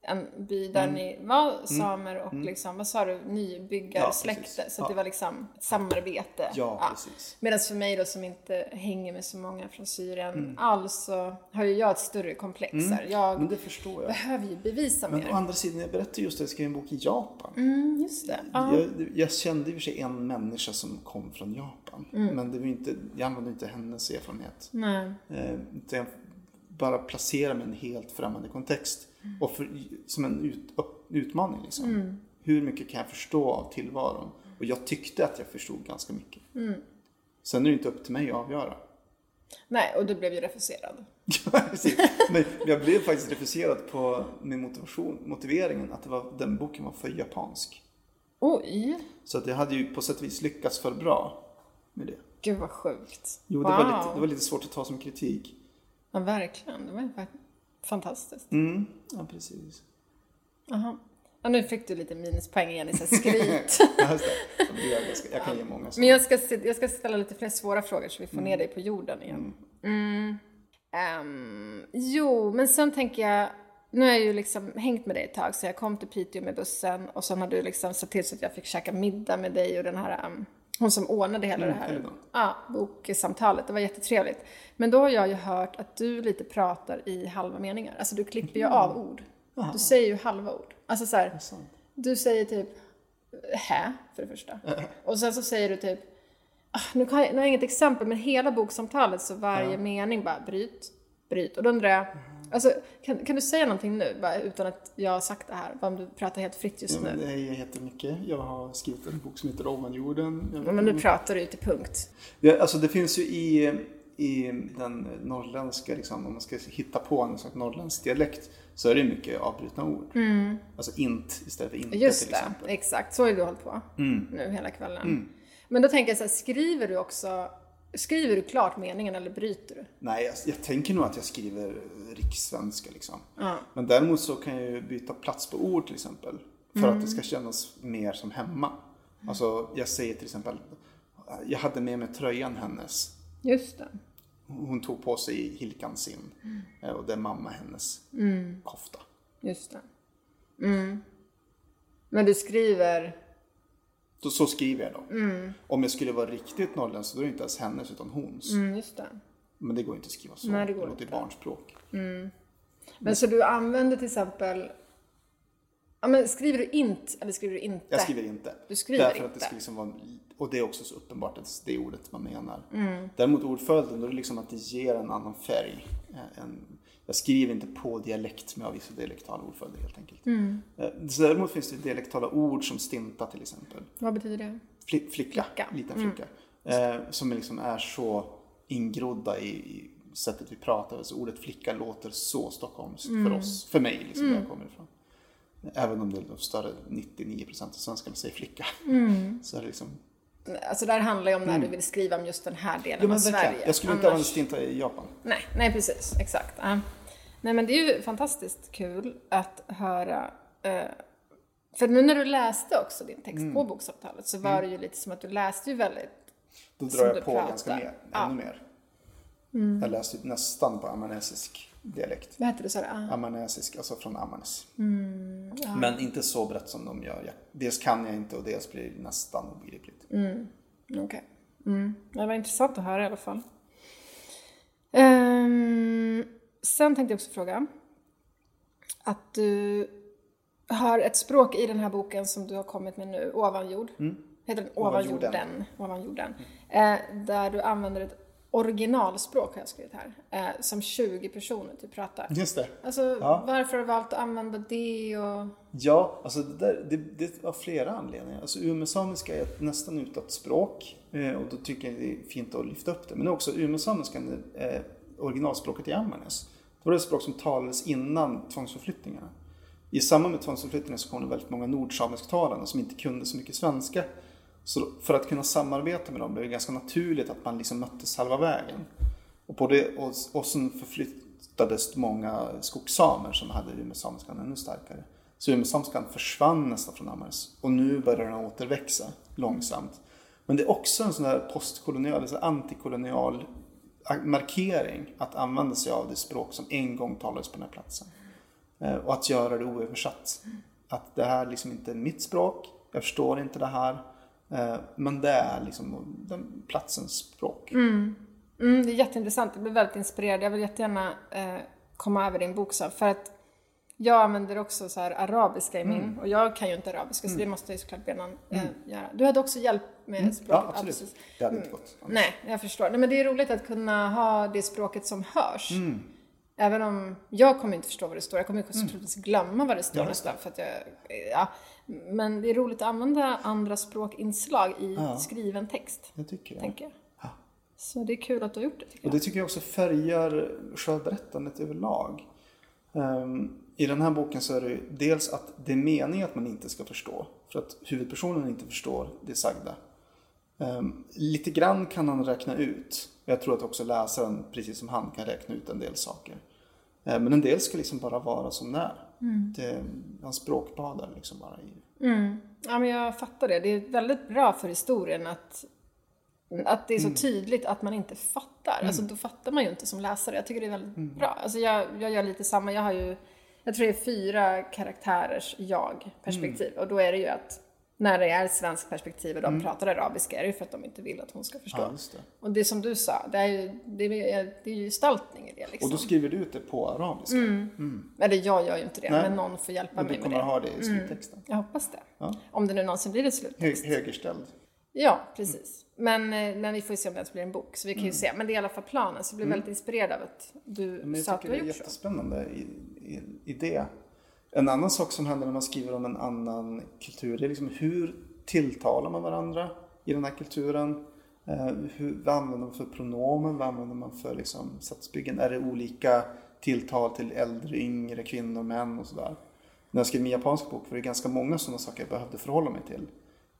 en by där Mm. ni var samer och liksom, vad sa du, nybyggarsläkte. Ja, så att det Ja. var liksom ett samarbete. Ja, precis. Medan för mig då som inte hänger med så många från Syrien Mm. alls så har ju jag ett större komplex här. Jag Men det förstår jag. behöver ju bevisa Men mer. å andra sidan, jag berättade just att jag skrev en bok i Japan. Mm, just det. Ja. Jag, jag kände i och för sig en människa som kom från Japan. Mm. Men det var inte, jag använde inte hennes erfarenhet. Nej. Eh, bara placera mig i en helt främmande kontext. Och för, som en ut, utmaning liksom. Mm. Hur mycket kan jag förstå av tillvaron? Och jag tyckte att jag förstod ganska mycket. Mm. Sen är det inte upp till mig att avgöra. Nej, och du blev ju refuserad. [laughs] Ja, precis. Men jag blev faktiskt refuserad på min motivation, motiveringen att var, den boken var för japansk. Oj! Så att jag hade ju på sätt och vis lyckats för bra med det. Gud vad sjukt. Jo, det, var lite, det var lite svårt att ta som kritik. Ja, verkligen. Det var fantastiskt. Mm, ja precis. Jaha. Ja, nu fick du lite minuspoäng igen i så [laughs] skryt. Jag kan ge många sådana. Men jag ska, jag ska ställa lite fler svåra frågor så vi får ner dig på jorden igen. Mm. Ehm, jo, men sen tänker jag, nu har jag ju liksom hängt med dig ett tag så jag kom till Piteå med bussen och sen har du liksom sett till så att jag fick käka middag med dig och den här, um, hon som ordnade hela det här ja, boksamtalet. Det var jättetrevligt. Men då har jag ju hört att du lite pratar i halva meningar. Alltså du klipper ju av ord. Du säger ju halva ord. Alltså så här, du säger typ hä, för det första. Och sen så säger du typ, ah, nu, kan jag, nu har jag inget exempel, men hela boksamtalet så varje mening bara bryt, bryt. Och då undrar jag, alltså, kan, kan du säga någonting nu, bara, utan att jag har sagt det här? Bara om du pratar helt fritt just Ja, nu. det är jättemycket. Jag har skrivit en bok som heter Ovanjorden. Jag Ja, men nu pratar du ju till punkt. Ja, alltså det finns ju i, i den norrländska, liksom, om man ska hitta på en slags norrländsk dialekt, så är det mycket avbrutna ord. Alltså int istället för inte Mm. Just till det, exempel. Mm. exakt. Så har du hållit på nu hela kvällen. Men då tänker jag så här, skriver du också, skriver du klart meningen eller bryter du? Nej, jag, jag tänker nog att jag skriver rikssvenska liksom. Ja. Men däremot så kan jag ju byta plats på ord till exempel. För att det ska kännas mer som hemma. Alltså jag säger till exempel, jag hade med mig tröjan hennes. Just det. Hon tog på sig Hilkan sin. eh, Och det är mamma hennes kofta. Just det. Mm. Men du skriver, Så, så skriver jag då. Om jag skulle vara riktigt norrländsk så då är det inte ens hennes utan hons. mm, just det. Men det går inte att skriva så. Nej, det går låter inte. barnspråk. Men så du använder till exempel, ja men skriver du int eller skriver du inte? Jag skriver inte. Du skriver Därför att inte. det ska liksom vara, och det är också så uppenbart att det är ordet man menar. Mm. Däremot ordföljden, då är det liksom att det ger en annan färg. Eh, En, jag skriver inte på dialekt med vissa dialektala ordföljder helt enkelt. Mm. Eh, Så däremot finns det dialektala ord som stinta till exempel. Vad betyder det? Fli, flicka, Flicka. Mm. liten flicka. Eh, som liksom är så ingrodda i, i sättet vi pratar. Så ordet flicka låter så stockholmskt Mm. för oss, för mig liksom där jag kommer ifrån. Även om det är större, 99% av svenskarna säger flicka. Mm. [laughs] Så är det liksom, Alltså det här handlar ju om när du vill skriva om just den här delen men av verkligen. Sverige. Jag skulle inte använda Annars- stinta i Japan. Nej, nej precis, exakt. Ja. Nej men det är ju fantastiskt kul att höra. Eh, för nu när du läste också din text Mm. på boksamtalet så var det ju lite som att du läste ju väldigt Då drar du jag på pratar. ganska mer, Ja. ännu mer. Jag läste nästan på amanesisk dialekt. Vad heter det? Så här, ah, Amanesisk, alltså från Amanes. Mm, Men inte så brett som de gör. Jag, dels kan jag inte och dels blir det nästan obegripligt. Okej. Mm. Det var intressant att höra i alla fall. Ehm, sen tänkte jag också fråga. att du har ett språk i den här boken som du har kommit med nu, Ovanjord. Heter den Ovanjorden. Ovanjorden? Ovanjorden. Eh, där du använder ett originalspråk, har jag skrivit här, eh, som 20 personer typ pratar. Just det. Alltså, Ja. varför har du valt att använda det och... Ja, alltså det, där, det, det var flera anledningar. Alltså umesamiska är ett nästan utdött språk eh, och då tycker jag det är fint att lyfta upp det. Men också umesamiskan eh, originalspråket i Ammarnäs. Det var det språk som talades innan tvångsförflyttningarna. I samband med tvångsförflyttningarna så kom det väldigt många nordsamisktalande som inte kunde så mycket svenska. Så för att kunna samarbeta med dem blev det ganska naturligt att man liksom möttes halva vägen. Och, på det, och, och sen förflyttades många skogssamer som hade umesamiskan ännu starkare. Så umesamiskan försvann nästan från Ammarnäs och nu börjar den återväxa långsamt. Men det är också en sån där postkolonial, alltså antikolonial markering att använda sig av det språk som en gång talades på den här platsen. Eh, och att göra det oöversatt. Att det här liksom inte är mitt språk, jag förstår inte det här. Eh, men det är liksom den platsens språk. Mm, mm det är jätteintressant. Jag blev väldigt inspirerad. Jag vill jättegärna eh, komma över din bok så, för att jag använder också så här arabiska i min Mm. och jag kan ju inte arabiska så det måste jag ju såklart be någon eh, göra. Du hade också hjälp med språket? Mm. Ja, absolut. Det hade inte gått. Nej, jag förstår. Nej, men det är roligt att kunna ha det språket som hörs. Mm. Även om jag kommer inte förstå vad det står. Jag kommer troligtvis glömma vad det står Mm. Ja, nästan för att jag, ja. Men det är roligt att använda andra språkinslag i skriven text, Jag tycker det. tänker jag. Så det är kul att du har gjort det, Och jag. det tycker jag också färgar sjöberättandet överlag. Ehm, I den här boken så är det ju dels att det är meningen att man inte ska förstå. För att huvudpersonen inte förstår det sagda. Ehm, lite grann kan han räkna ut. Jag tror att också läsaren, precis som han, kan räkna ut en del saker. Ehm, men en del ska liksom bara vara som det är. Det, han språkbadar liksom bara i det. Ja, men jag fattar det. Det är väldigt bra för historien att, att det är så Mm. tydligt att man inte fattar. Alltså då fattar man ju inte som läsare. Jag tycker det är väldigt Mm. bra. Alltså jag, jag gör lite samma. Jag har ju, jag tror det är fyra karaktärers jag-perspektiv. Mm. Och då är det ju att när det är ett svenskt perspektiv och de pratar arabiska är det ju för att de inte vill att hon ska förstå. Ja, det. Och det som du sa, det är ju, det är, det är ju gestaltning i det liksom. Och då skriver du ut det på arabiska. Eller jag gör ju inte det, Nej. men någon får hjälpa mig du med kommer det. att ha det i sluttexten. Jag hoppas det. Ja. Om det nu någonsin blir ett sluttext. Hö- högerställd. Ja, precis. Men, eh, men vi får ju se om det ens blir en bok, så vi kan ju se. Men det är i alla fall planen, så jag blev väldigt inspirerad av att du Men jag sa att tycker du det har är gjort så. jättespännande i, i, i det. En annan sak som händer när man skriver om en annan kultur, det är liksom hur tilltalar man varandra i den här kulturen? Eh, hur, vad använder man för pronomen? Vad använder man för liksom, satsbyggen? Är det olika tilltal till äldre, yngre, kvinnor, män och sådär? När jag skrev min japanska bok var det ganska många sådana saker jag behövde förhålla mig till.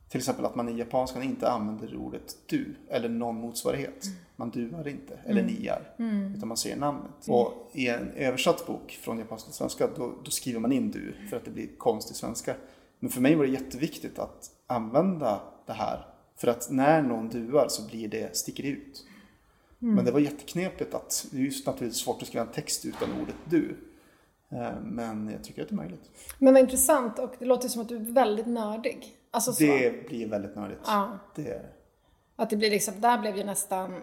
Till exempel att man i japanskan inte använder ordet du eller någon motsvarighet. Man duar inte eller niar. Utan man säger namnet. Och i en översatt bok från japanska till svenska då, då skriver man in du för att det blir konstig svenska. Men för mig var det jätteviktigt att använda det här. För att när någon duar så blir det, sticker det ut. Men det var jätteknepigt att, det är just naturligtvis svårt att skriva en text utan ordet du. Eh, Men jag tycker att det är möjligt. Men vad intressant, och det låter som att du är väldigt nördig. Alltså så. Det blir väldigt nördigt. Ja. Det Att det blir liksom, där blev ju nästan,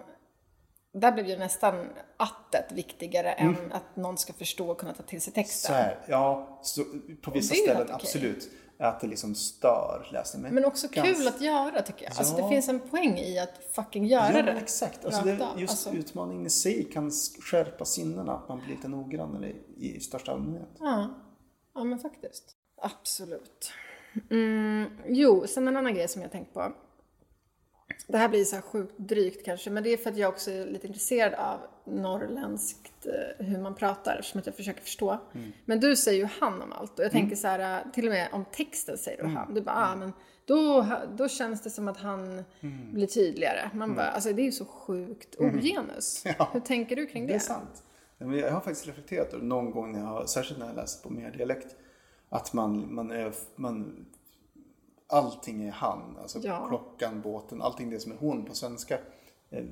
där blev ju nästan attet viktigare än att någon ska förstå och kunna ta till sig Så texten. här, ja, så, på vissa ställen helt okej. Att det liksom stör läsningen. Men också Ganska- kul att göra tycker jag. Alltså det Ja. finns en poäng i att fucking göra Ja, det. men exakt. Alltså det, just Alltså, utmaningen i sig kan skärpa sinnena. Att man blir lite noggrannare i, i största allmänhet. Ja, ja men faktiskt. Absolut. Mm, jo, sen en annan grej som jag tänkt på. Det här blir så här sjukt drygt kanske, men det är för att jag också är lite intresserad av norrländskt, eh, hur man pratar, eftersom att jag försöker förstå. Men du säger ju han om allt och jag tänker så här, eh, till och med om texten säger du han. Du bara, ah, men då, då känns det som att han blir tydligare. Man bara, alltså det är ju så sjukt ogenus. [laughs] Ja. Hur tänker du kring det? Det är sant. Jag har faktiskt reflekterat över någon gång, när jag särskilt när jag läser på mer dialekt, att man, man, är, man allting är han. Alltså Ja. klockan, båten, allting det som är hon på svenska eh,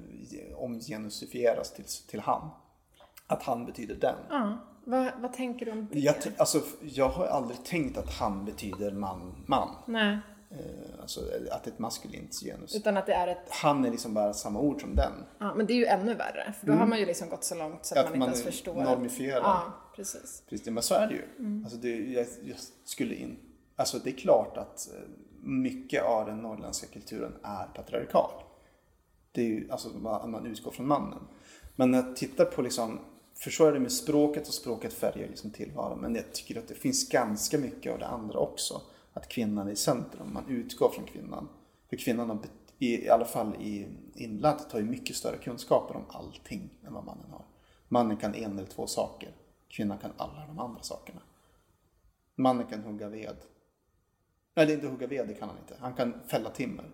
omgenusifieras till, till han. Att han betyder den. Ja. Vad, vad tänker du om det? Jag, alltså, jag har aldrig tänkt att han betyder man, man. Nej. eh, alltså att det är ett maskulint genus. Utan att det är ett... Han är liksom bara samma ord som den. Ja, men det är ju ännu värre. För då har man ju liksom gått så långt så att, Att man man inte ens förstår. normifierad. Ja, precis. Precis, men så är det ju. Alltså det, jag, jag skulle in, alltså det är klart att eh, mycket av den norrländska kulturen är patriarkal. Det är ju, alltså man, man utgår från mannen. Men när jag tittar på liksom, Förstår jag det med språket och språket färgar liksom tillvaron. Men jag tycker att det finns ganska mycket av det andra också. Att kvinnan är i centrum, man utgår från kvinnan. För kvinnan har, i, i alla fall i inlandet, har ju mycket större kunskaper om allting än vad mannen har. Mannen kan en eller två saker. Kvinnan kan alla de andra sakerna. Mannen kan hugga ved. Nej, det är inte hugga ved, det kan han inte. Han kan fälla timmer.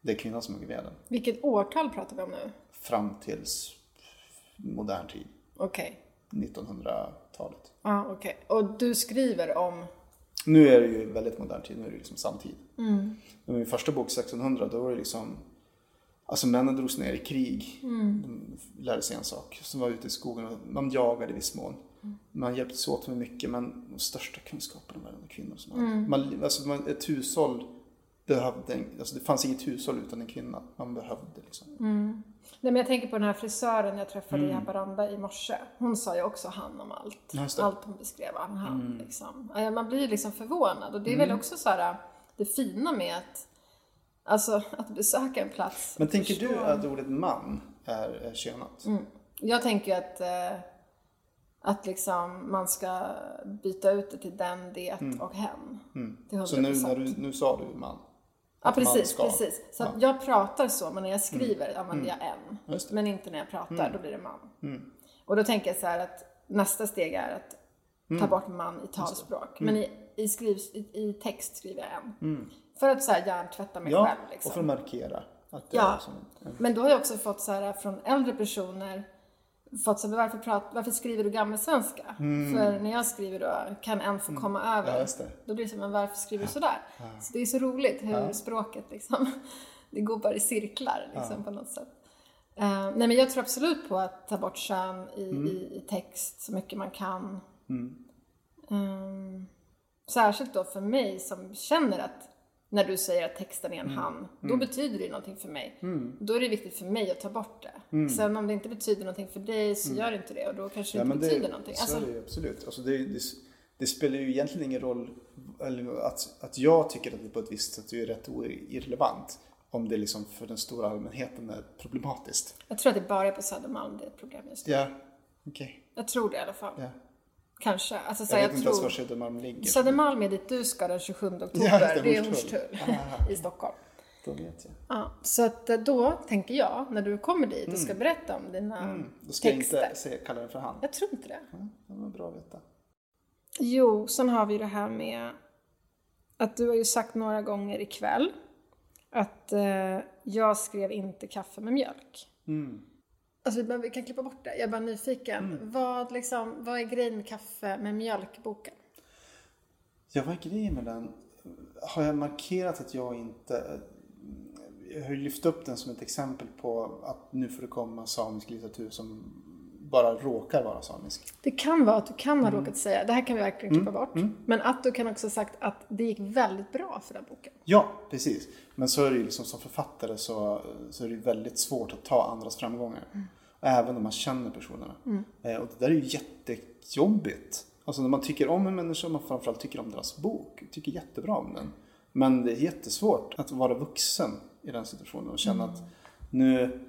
Det är kvinnan som hugger veden. Vilket årtal pratar vi om nu? Fram tills modern tid. Okej. 1900-talet. Ja, okej. Och du skriver om... Nu är det ju väldigt modern tid, nu är det liksom samtid. Men min första bok 1600, då var det liksom Alltså männen drogs ner i krig. De lärde sig en sak. Som var ute i skogen och man jagade i viss mån. Man hjälptes åt med mycket men de största kunskaperna var det kvinnor som hade. Man, alltså man, ett hushåll behövde, en, alltså det fanns inget hushåll utan en kvinna. Man behövde liksom. Nej, men jag tänker på den här frisören jag träffade i Haparanda i morse. Hon sa ju också han om allt. Just. Allt hon beskrev han, han liksom. Ja, Man blir ju liksom förvånad och det är väl också så här det fina med att Alltså att besöka en plats. Men tänker förstå- du att ordet man är, är könat? Jag tänker att, eh, att liksom man ska byta ut det till den, det och hen. 100%. Så nu, när du, nu sa du man? Ja, precis. precis. Så att jag pratar så, men när jag skriver använder jag en. Men inte när jag pratar, då blir det man. Och då tänker jag så här att nästa steg är att ta bort man i talspråk. Men i, i, skriv, i, i text skriver jag en. För att så här hjärntvätta mig Ja, själv. Liksom. och för att markera. Att Ja, en, men då har jag också fått så här från äldre personer fått så varför, prat, varför skriver du gammelsvenska? För när jag skriver då, kan en få komma över? Ja. Då blir det så, men varför skriver du sådär? Så det är så roligt hur språket liksom, [laughs] det går bara i cirklar liksom på något sätt. Eh, nej men jag tror absolut på att ta bort kön i, i, i text så mycket man kan. Ehm, särskilt då för mig som känner att när du säger att texten är en han, då betyder det någonting för mig. Då är det viktigt för mig att ta bort det. Sen om det inte betyder någonting för dig så gör det inte det och då kanske det Ja, inte men betyder någonting. Så Alltså, är det absolut. Alltså det, det, det spelar ju egentligen ingen roll att, att jag tycker att det på ett visst sätt är rätt irrelevant. Om det liksom för den stora allmänheten är problematiskt. jag tror att det bara är på Södermalm det är ett problem just nu. Ja, okej. Jag tror det i alla fall. Ja. Kanske. Alltså, så Jag här, vet jag inte ens var Södermalm ligger. Södermalm är dit du ska den 27 oktober. Ja, det, det är Hornstull. [laughs] I Stockholm. Då vet jag. Ja, så att eh, då tänker jag, när du kommer dit och ska berätta om dina Då ska jag texter. inte säga, kalla den för han. Jag tror inte det. Ja, det var bra att veta. Jo, sen har vi det här med att du har ju sagt några gånger ikväll att eh, jag skrev inte kaffe med mjölk. Alltså men vi kan klippa bort det. Jag är bara nyfiken. Vad, liksom, vad är grejen med kaffe med mjölk-boken? Ja, vad är grejen med den? Har jag markerat att jag inte... Jag har ju lyft upp den som ett exempel på att nu får det komma samisk litteratur som bara råkar vara samisk. Det kan vara att du kan ha råkat säga, det här kan vi verkligen klippa bort, men att du kan också ha sagt att det gick väldigt bra för den boken. Ja, precis. Men så är det ju liksom som författare så, så är det väldigt svårt att ta andras framgångar. Även om man känner personerna. Eh, och det där är ju jättejobbigt. Alltså när man tycker om en människa, man framförallt tycker om deras bok, tycker jättebra om den. Men det är jättesvårt att vara vuxen i den situationen och känna att nu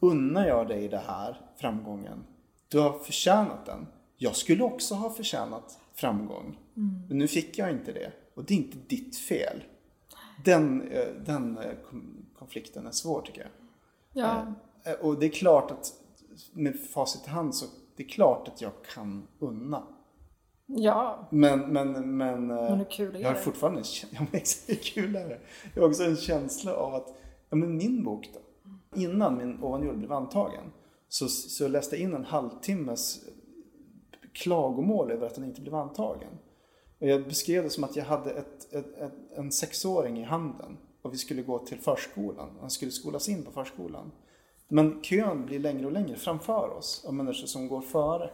unnar jag dig det här, framgången. Du har förtjänat den. Jag skulle också ha förtjänat framgång. Men nu fick jag inte det. Och det är inte ditt fel. Den, eh, den eh, konflikten är svår tycker jag. Ja, Eh, Och det är klart att med facit i hand så det är klart att jag kan unna. ja. Men, men, men, Men är jag har det? fortfarande en kä- [laughs] ja, men exakt, hur kul är det? Jag har också en känsla av att, ja men min bok då. Innan min ovanjord blev antagen så, så läste jag in en halvtimmes klagomål över att den inte blev antagen. Och jag beskrev det som att jag hade ett, ett, ett, en sexåring i handen och vi skulle gå till förskolan. Han skulle skolas in på förskolan. Men kön blir längre och längre framför oss av människor som går före.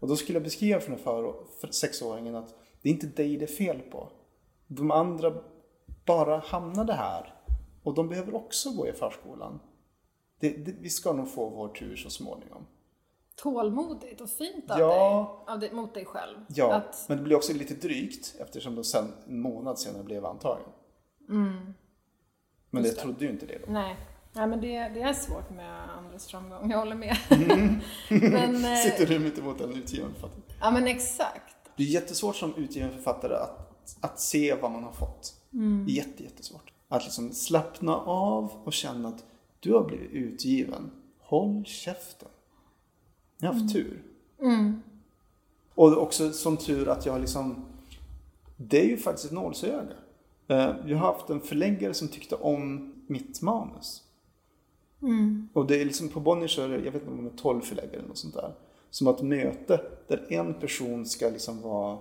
Och då skulle jag beskriva för den för, för sexåringen att det är inte dig det är fel på. De andra bara hamnade här och de behöver också gå i förskolan. Det, det, vi ska nog få vår tur så småningom. Tålmodigt och fint av Ja. dig, av dig, mot dig själv. Ja, Att, men det blir också lite drygt eftersom de sen en månad senare blev antagen. Men jag Just det. trodde ju inte det då. nej. nej, men det, det är svårt med andras framgång, jag håller med. Mm. [laughs] men, eh, Sitter du mitt emot en utgivande författare? ja men exakt. Det är jättesvårt som utgivande författare att, att se vad man har fått. Är jätte, jättesvårt. Att liksom slappna av och känna att du har blivit utgiven. Håll käften. Jag har haft tur. Och också som tur att jag liksom... Det är ju faktiskt ett nålsöga. Eh, Jag har haft en förläggare som tyckte om mitt manus. Och det är liksom på Bonnier så är det, jag vet inte om det är 12 förläggare eller något sånt där. Som ett möte där en person ska liksom vara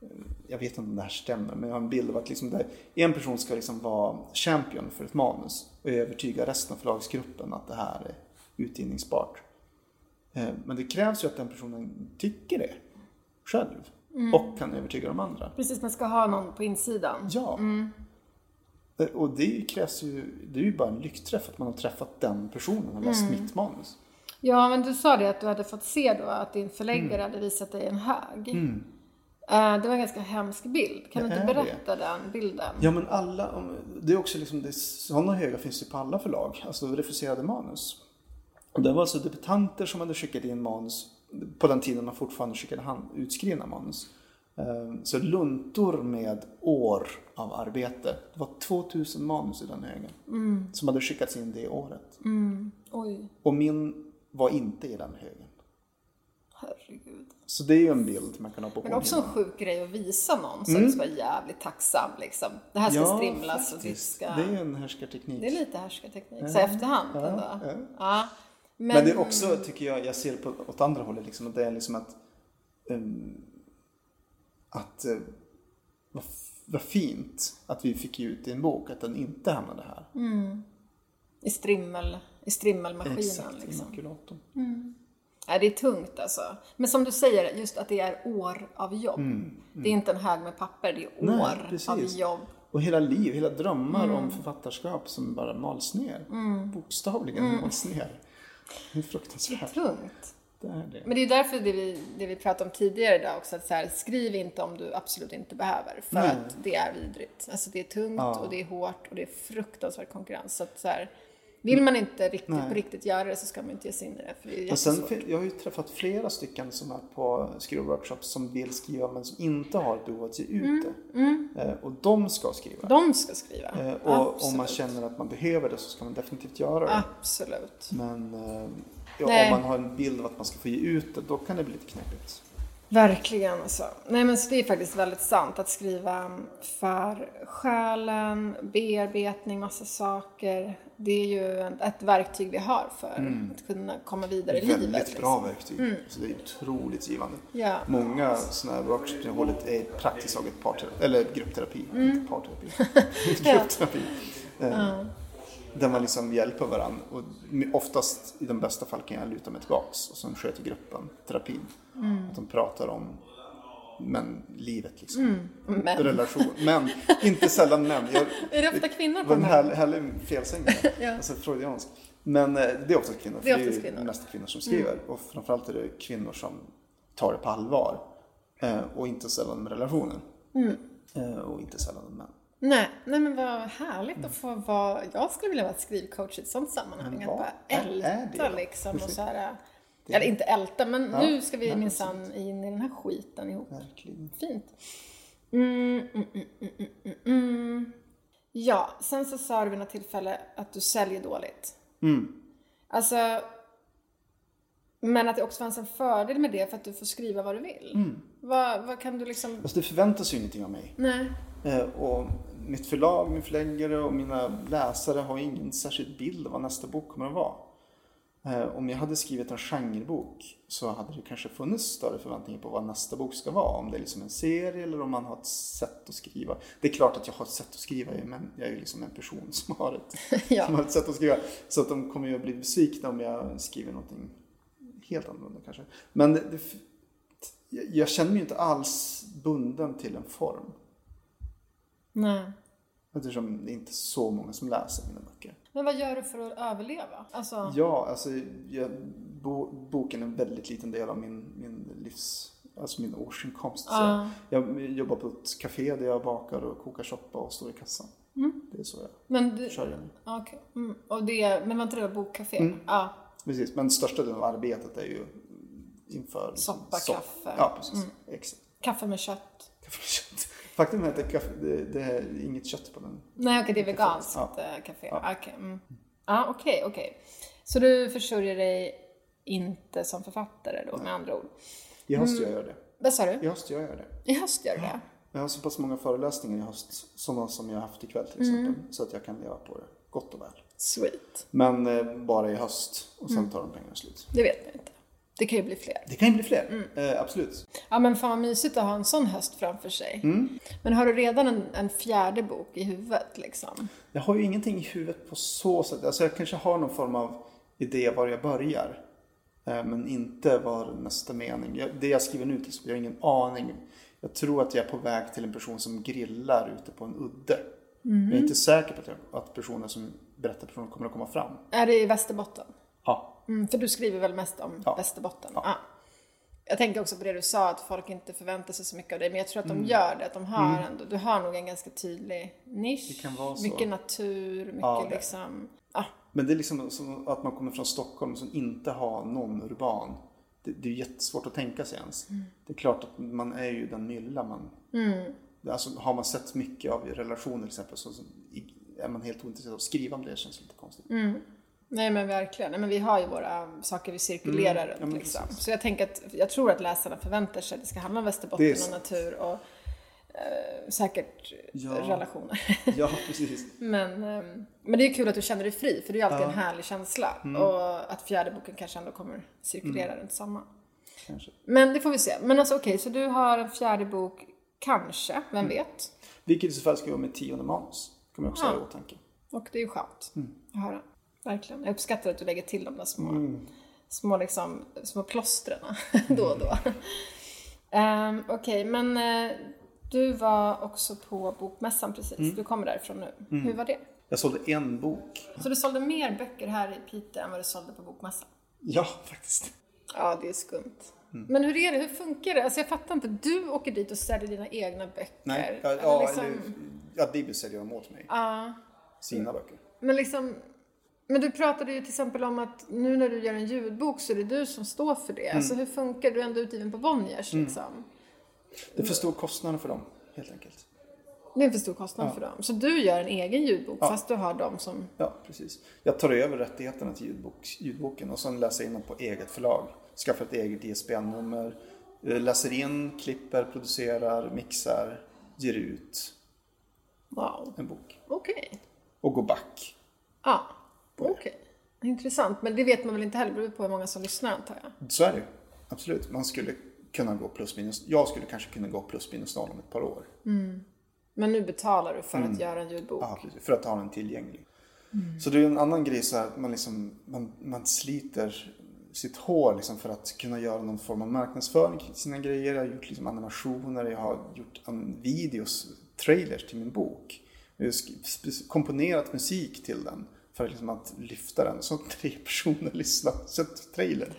eh, jag vet inte om det här stämmer, men jag har en bild av att liksom där en person ska liksom vara champion för ett manus och övertyga resten av förlagsgruppen att det här är utgivningsbart. Eh, Men det krävs ju att den personen tycker det själv och kan övertyga de andra. Precis, man ska ha någon på insidan. Ja. Eh, Och det krävs ju, det är ju bara en lyckträff att man har träffat den personen och läst mitt manus. Ja, men du sa det att du hade fått se då att din förläggare Mm. hade visat dig en hög. Eh, Det var en ganska hemsk bild. Kan du Det inte är det. berätta den bilden? Ja men alla, det är också liksom, det, sådana höga finns ju på alla förlag, alltså refuserade manus. Och det var alltså debutanter som hade skickat in manus, på den tiden man fortfarande skickade hand, utskrivna manus. Eh, Så luntor med år av arbete. Det var 2000 manus i den högen. Som hade skickats in det året. Oj, Och min var inte i den högen. herregud. Så det är ju en bild man kan ha på Men också en sjuk grej att visa någon som mm. ska vara jävligt tacksam liksom. Det här ska strimlas och det faktiskt. ska... Det är en härskarteknik. Det är lite härskarteknik, så efterhand ja, ändå. ja. Ja. Men, Men det är också, tycker jag, jag ser det på, åt andra hållet, liksom, att det är liksom att... ehm, att... Uh, vad, vad fint att vi fick ut i en bok, att den inte hamnade här. i, strimmel, i strimmelmaskinen Exakt, i liksom. makulatorn. Ja, det är tungt alltså. Men som du säger, just att det är år av jobb. Det är inte en hög med papper, det är Mm, Nej, år precis. av jobb. Och hela liv, hela drömmar Mm. om författarskap som bara mals ner. Bokstavligen Mm. mals ner. Det är fruktansvärt. Tungt. Det är det. Men det är därför det vi, det vi pratade om tidigare idag också, att så här, skriv inte om du absolut inte behöver. För Nej. att det är vidrigt. Alltså det är tungt Ja. och det är hårt och det är fruktansvärd konkurrens. Så att så här, vill man inte riktigt, Nej. på riktigt göra det så ska man inte ge sig in i det. För det är Och sen, jag har ju träffat flera stycken som är på skrivworkshops som vill skriva men som inte har ett behov att ge ut det. Eh, och de ska skriva. De ska skriva. Eh, och om man Absolut. känner att man behöver det så ska man definitivt göra det. Absolut. Men eh, ja, om man har en bild av att man ska få ge ut det, då kan det bli lite knepigt. Verkligen alltså. Nej men så det är faktiskt väldigt sant att skriva för själen, bearbetning, massa saker. Det är ju ett verktyg vi har för att kunna komma vidare i Väldigt livet. bra liksom. verktyg. Så det är otroligt givande. Ja. Många sådana här workshops jag hållit är praktiskt taget parterapi, eller gruppterapi. Mm. Inte parterapi. [laughs] [laughs] gruppterapi. Eh, Där man liksom hjälper varandra. Och oftast, i de bästa fall, kan jag luta mig tillbaks och sen sköter gruppen terapin. Mm. Att de pratar om men, livet liksom. Men. Relation. Men, inte sällan män. Jag, [laughs] Är det ofta kvinnor det på var en de här? härlig, härlig felsägning. [laughs] Ja. Alltså freudiansk. Men eh, det är oftast kvinnor. Det är för oftast det är kvinnor. mest kvinnor som skriver. Och framförallt är det kvinnor som tar det på allvar. Eh, och inte sällan med relationer. Mm. Eh, och inte sällan med män. Nej, nej men vad härligt att få vara, jag skulle vilja vara skrivcoach i ett sånt sammanhang. Men Att bara är- är det älta liksom och så här, eller inte älta, men Ja, nu ska vi minsann in i den här skiten ihop. Verkligen. Fint. Mm, mm, mm, mm, mm, mm. Ja, sen så sa du vid något tillfälle att du säljer dåligt. Mm. Alltså, men att det också fanns en fördel med det för att du får skriva vad du vill. Vad, vad kan du liksom... Alltså det förväntas ju ingenting av mig. Nej. Eh, och mitt förlag, min förläggare och mina läsare har ingen särskild bild av vad nästa bok kommer att vara. Eh, om jag hade skrivit en genrebok så hade det kanske funnits större förväntningar på vad nästa bok ska vara. Om det är liksom en serie eller om man har ett sätt att skriva. Det är klart att jag har ett sätt att skriva, men jag är ju liksom en person [laughs] som har ett, [laughs] Ja. som har ett sätt att skriva. Så att de kommer ju att bli besvikna om jag skriver någonting helt annorlunda kanske. Men det, det, jag- känner mig inte alls bunden till en form. Nej. Eftersom det är inte så många som läser mina böcker. Men vad gör du för att överleva? Alltså, Ja, alltså jag, bo, boken är en väldigt liten del av min, min livs, alltså min årsinkomst. Så Ja. jag jobbar på ett café där jag bakar och kokar soppa och står i kassan. Det är så jag men du, mig. ja, okej. mm. Och det, men var inte det bokcafé? Mm. Ja. Precis, men största delen av arbetet är ju inför Soppa, sopp- kaffe. Mm. Ja, precis. Exakt. Kaffe med kött. Kaffe med kött. Faktum är att det, är kaffe, det, det är inget kött på den. Nej, okej, det är veganskt Ja. eh, café. Ja. Okej, mm. Ja, okej, okej. Så du försörjer dig inte som författare då, med andra ord? I höst Mm. gör jag det. Vad sa du? I höst gör jag det. I höst gör du det? Jag har så pass många föreläsningar i höst, sådana som jag har haft ikväll till Mm. exempel, så att jag kan leva på det gott och väl. Sweet. Men eh, bara i höst och sen Mm. tar de pengarna slut. Det vet jag inte. Det kan ju bli fler. Det kan ju bli fler, Mm. eh, absolut. Ja men fan vad mysigt att ha en sån höst framför sig. Mm. Men har du redan en, en fjärde bok i huvudet liksom? Jag har ju ingenting i huvudet på så sätt. Alltså jag kanske har någon form av idé var jag börjar. Eh, Men inte var nästa mening. Jag, det jag skriver nu till exempel, jag har ingen aning. Jag tror att jag är på väg till en person som grillar ute på en udde. Jag är inte säker på att, jag, att personen som berättar personen kommer att komma fram. Är det i Västerbotten? Mm, för du skriver väl mest om Ja. Västerbotten? Ja. Ja. Jag tänkte också på det du sa, att folk inte förväntar sig så mycket av dig. Men jag tror att de Mm. gör det. Att de har ändå, du har nog en ganska tydlig nisch. Mycket natur, mycket Ja, liksom... Ja, Men det är liksom som att man kommer från Stockholm som inte har någon urban. Det, det är jättesvårt att tänka sig ens. Det är klart att man är ju den mylla man... Alltså har man sett mycket av relationer till exempel så är man helt ointresserad av att skriva om det. Det känns lite konstigt. Nej men verkligen. Nej, men vi har ju våra saker vi cirkulerar Mm, ja, runt men liksom. Så jag tänker att, jag tror att läsarna förväntar sig att det ska handla om Västerbotten och natur och eh, säkert Ja. relationer. [laughs] Ja, precis. men, ehm, men det är kul att du känner dig fri, för det är alltid Ja. Mm. en härlig känsla. Och att fjärde boken kanske ändå kommer cirkulera runt samma. Kanske. Men det får vi se. Men alltså okej, så du har en fjärde bok, kanske, Mm. vem vet? Vilket i så fall ska vara med tionde manus. kommer jag också Ja. ha i åtanke. Och det är ju skönt Mm. att höra. Verkligen. Jag uppskattar att du lägger till de där små, Mm. små, liksom, små plåstren [laughs] då och då. Um, Okej, men eh, du var också på Bokmässan precis. Mm. Du kommer därifrån nu. Hur var det? Jag sålde en bok. Så du sålde mer böcker här i Piteå än vad du sålde på Bokmässan? Ja, faktiskt. Ja, det är skumt. Mm. Men hur är det? Hur funkar det? Alltså jag fattar inte. Du åker dit och säljer dina egna böcker. Nej, ja, Eller liksom- ja Bibi säljer dem åt mig. Ja. Sina böcker. Men liksom, men du pratade ju till exempel om att nu när du gör en ljudbok så är det du som står för det. Alltså hur funkar det? Du ändå utgiven på Bonniers liksom. Det är för stor kostnad för dem, helt enkelt. Det är för stor kostnad Ja. för dem. Så du gör en egen ljudbok Ja. fast du har dem som... Ja, precis. Jag tar över rättigheterna till ljudbok, ljudboken och sen läser jag in dem på eget förlag. Skaffar ett eget ISBN-nummer. eh, Läser in, klipper, producerar, mixar, ger ut Wow. en bok. Okej. Och går back. Ja. Okej. Intressant. Men det vet man väl inte heller. Det beror på hur många som lyssnar antar jag. Så är det. Absolut. Man skulle kunna gå plus minus. Jag skulle kanske kunna gå plus minus noll om ett par år. Men nu betalar du för Mm. att göra en ljudbok. Ja, precis. För att ha den tillgänglig. Så det är en annan grej så här att man, liksom, man, man sliter sitt hår liksom för att kunna göra någon form av marknadsföring kring sina grejer. Jag har gjort liksom animationer, jag har gjort videos, trailers till min bok. Jag har komponerat musik till den för liksom att lyfta den. Så tre personer lyssnar, sett trailern.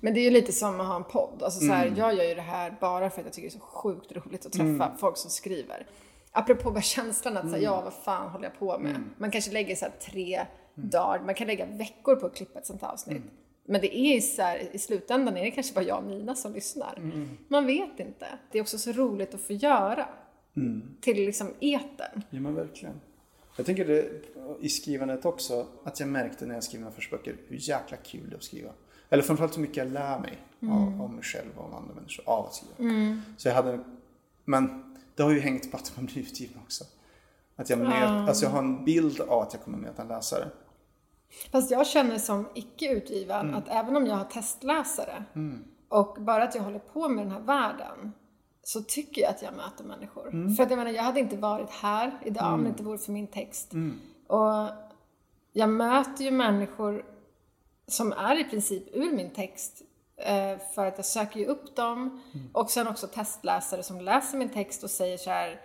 Men det är ju lite som att ha en podd. Alltså så här, Mm. Jag gör ju det här bara för att jag tycker det är så sjukt roligt att träffa folk som skriver. Apropå bara känslan att säga, Mm. ja vad fan håller jag på med? Man kanske lägger så här tre dagar, man kan lägga veckor på att klippa ett sånt avsnitt. Mm. Men det är så här, i slutändan är det kanske bara jag och Nina som lyssnar. Mm. Man vet inte. Det är också så roligt att få göra. Mm. Till liksom etern. Ja men verkligen. Jag tänker det i skrivandet också, att jag märkte när jag skrev mina första böcker hur jäkla kul det är att skriva. Eller framförallt hur mycket jag lär mig av, av mig själv och av andra människor av att skriva. Så jag hade, men det har ju hängt på att man blir utgiven också. Att jag, möt, alltså jag har en bild av att jag kommer möta en läsare. Fast jag känner som icke utgiven Mm. att även om jag har testläsare och bara att jag håller på med den här världen så tycker jag att jag möter människor. Mm. För att jag menar, jag hade inte varit här idag om det inte vore för min text. Mm. Och jag möter ju människor som är i princip ur min text eh, för att jag söker ju upp dem Mm. och sen också testläsare som läser min text och säger så här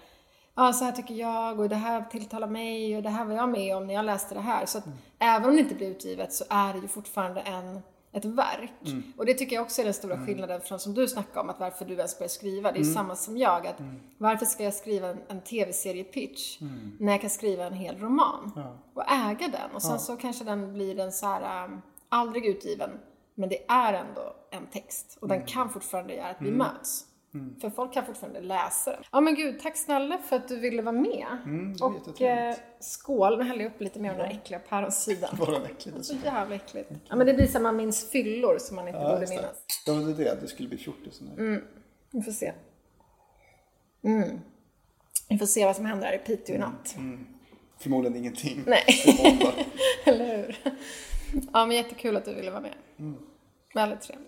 ja så här tycker jag och det här tilltalar mig och det här var jag med om när jag läste det här. Så att även om det inte blir utgivet så är det ju fortfarande en, ett verk. Och det tycker jag också är den stora skillnaden från som du snackade om, att varför du ens börjar skriva. Det är ju samma som jag, att varför ska jag skriva en, en tv-serie-pitch när jag kan skriva en hel roman? Och äga den. Och sen så kanske den blir en så här, um, aldrig utgiven, men det är ändå en text. Och den kan fortfarande göra att vi möts. För folk kan fortfarande läsa den. Ja men gud, tack snälla för att du ville vara med. Mm, och eh, skål, nu häller jag upp lite mer av den där äckliga päronsidan. Var [laughs] den äcklig? Så jävla äckligt. Ja men det blir som man minns fyllor som man inte Ja, borde minnas. Ja, men det är det. Det skulle bli fjortis. Mm. Vi får se. Mm. Vi får se vad som händer här i Piteå i natt. Förmodligen ingenting. Nej. [laughs] Eller hur? Ja men jättekul att du ville vara med. Väldigt trevligt.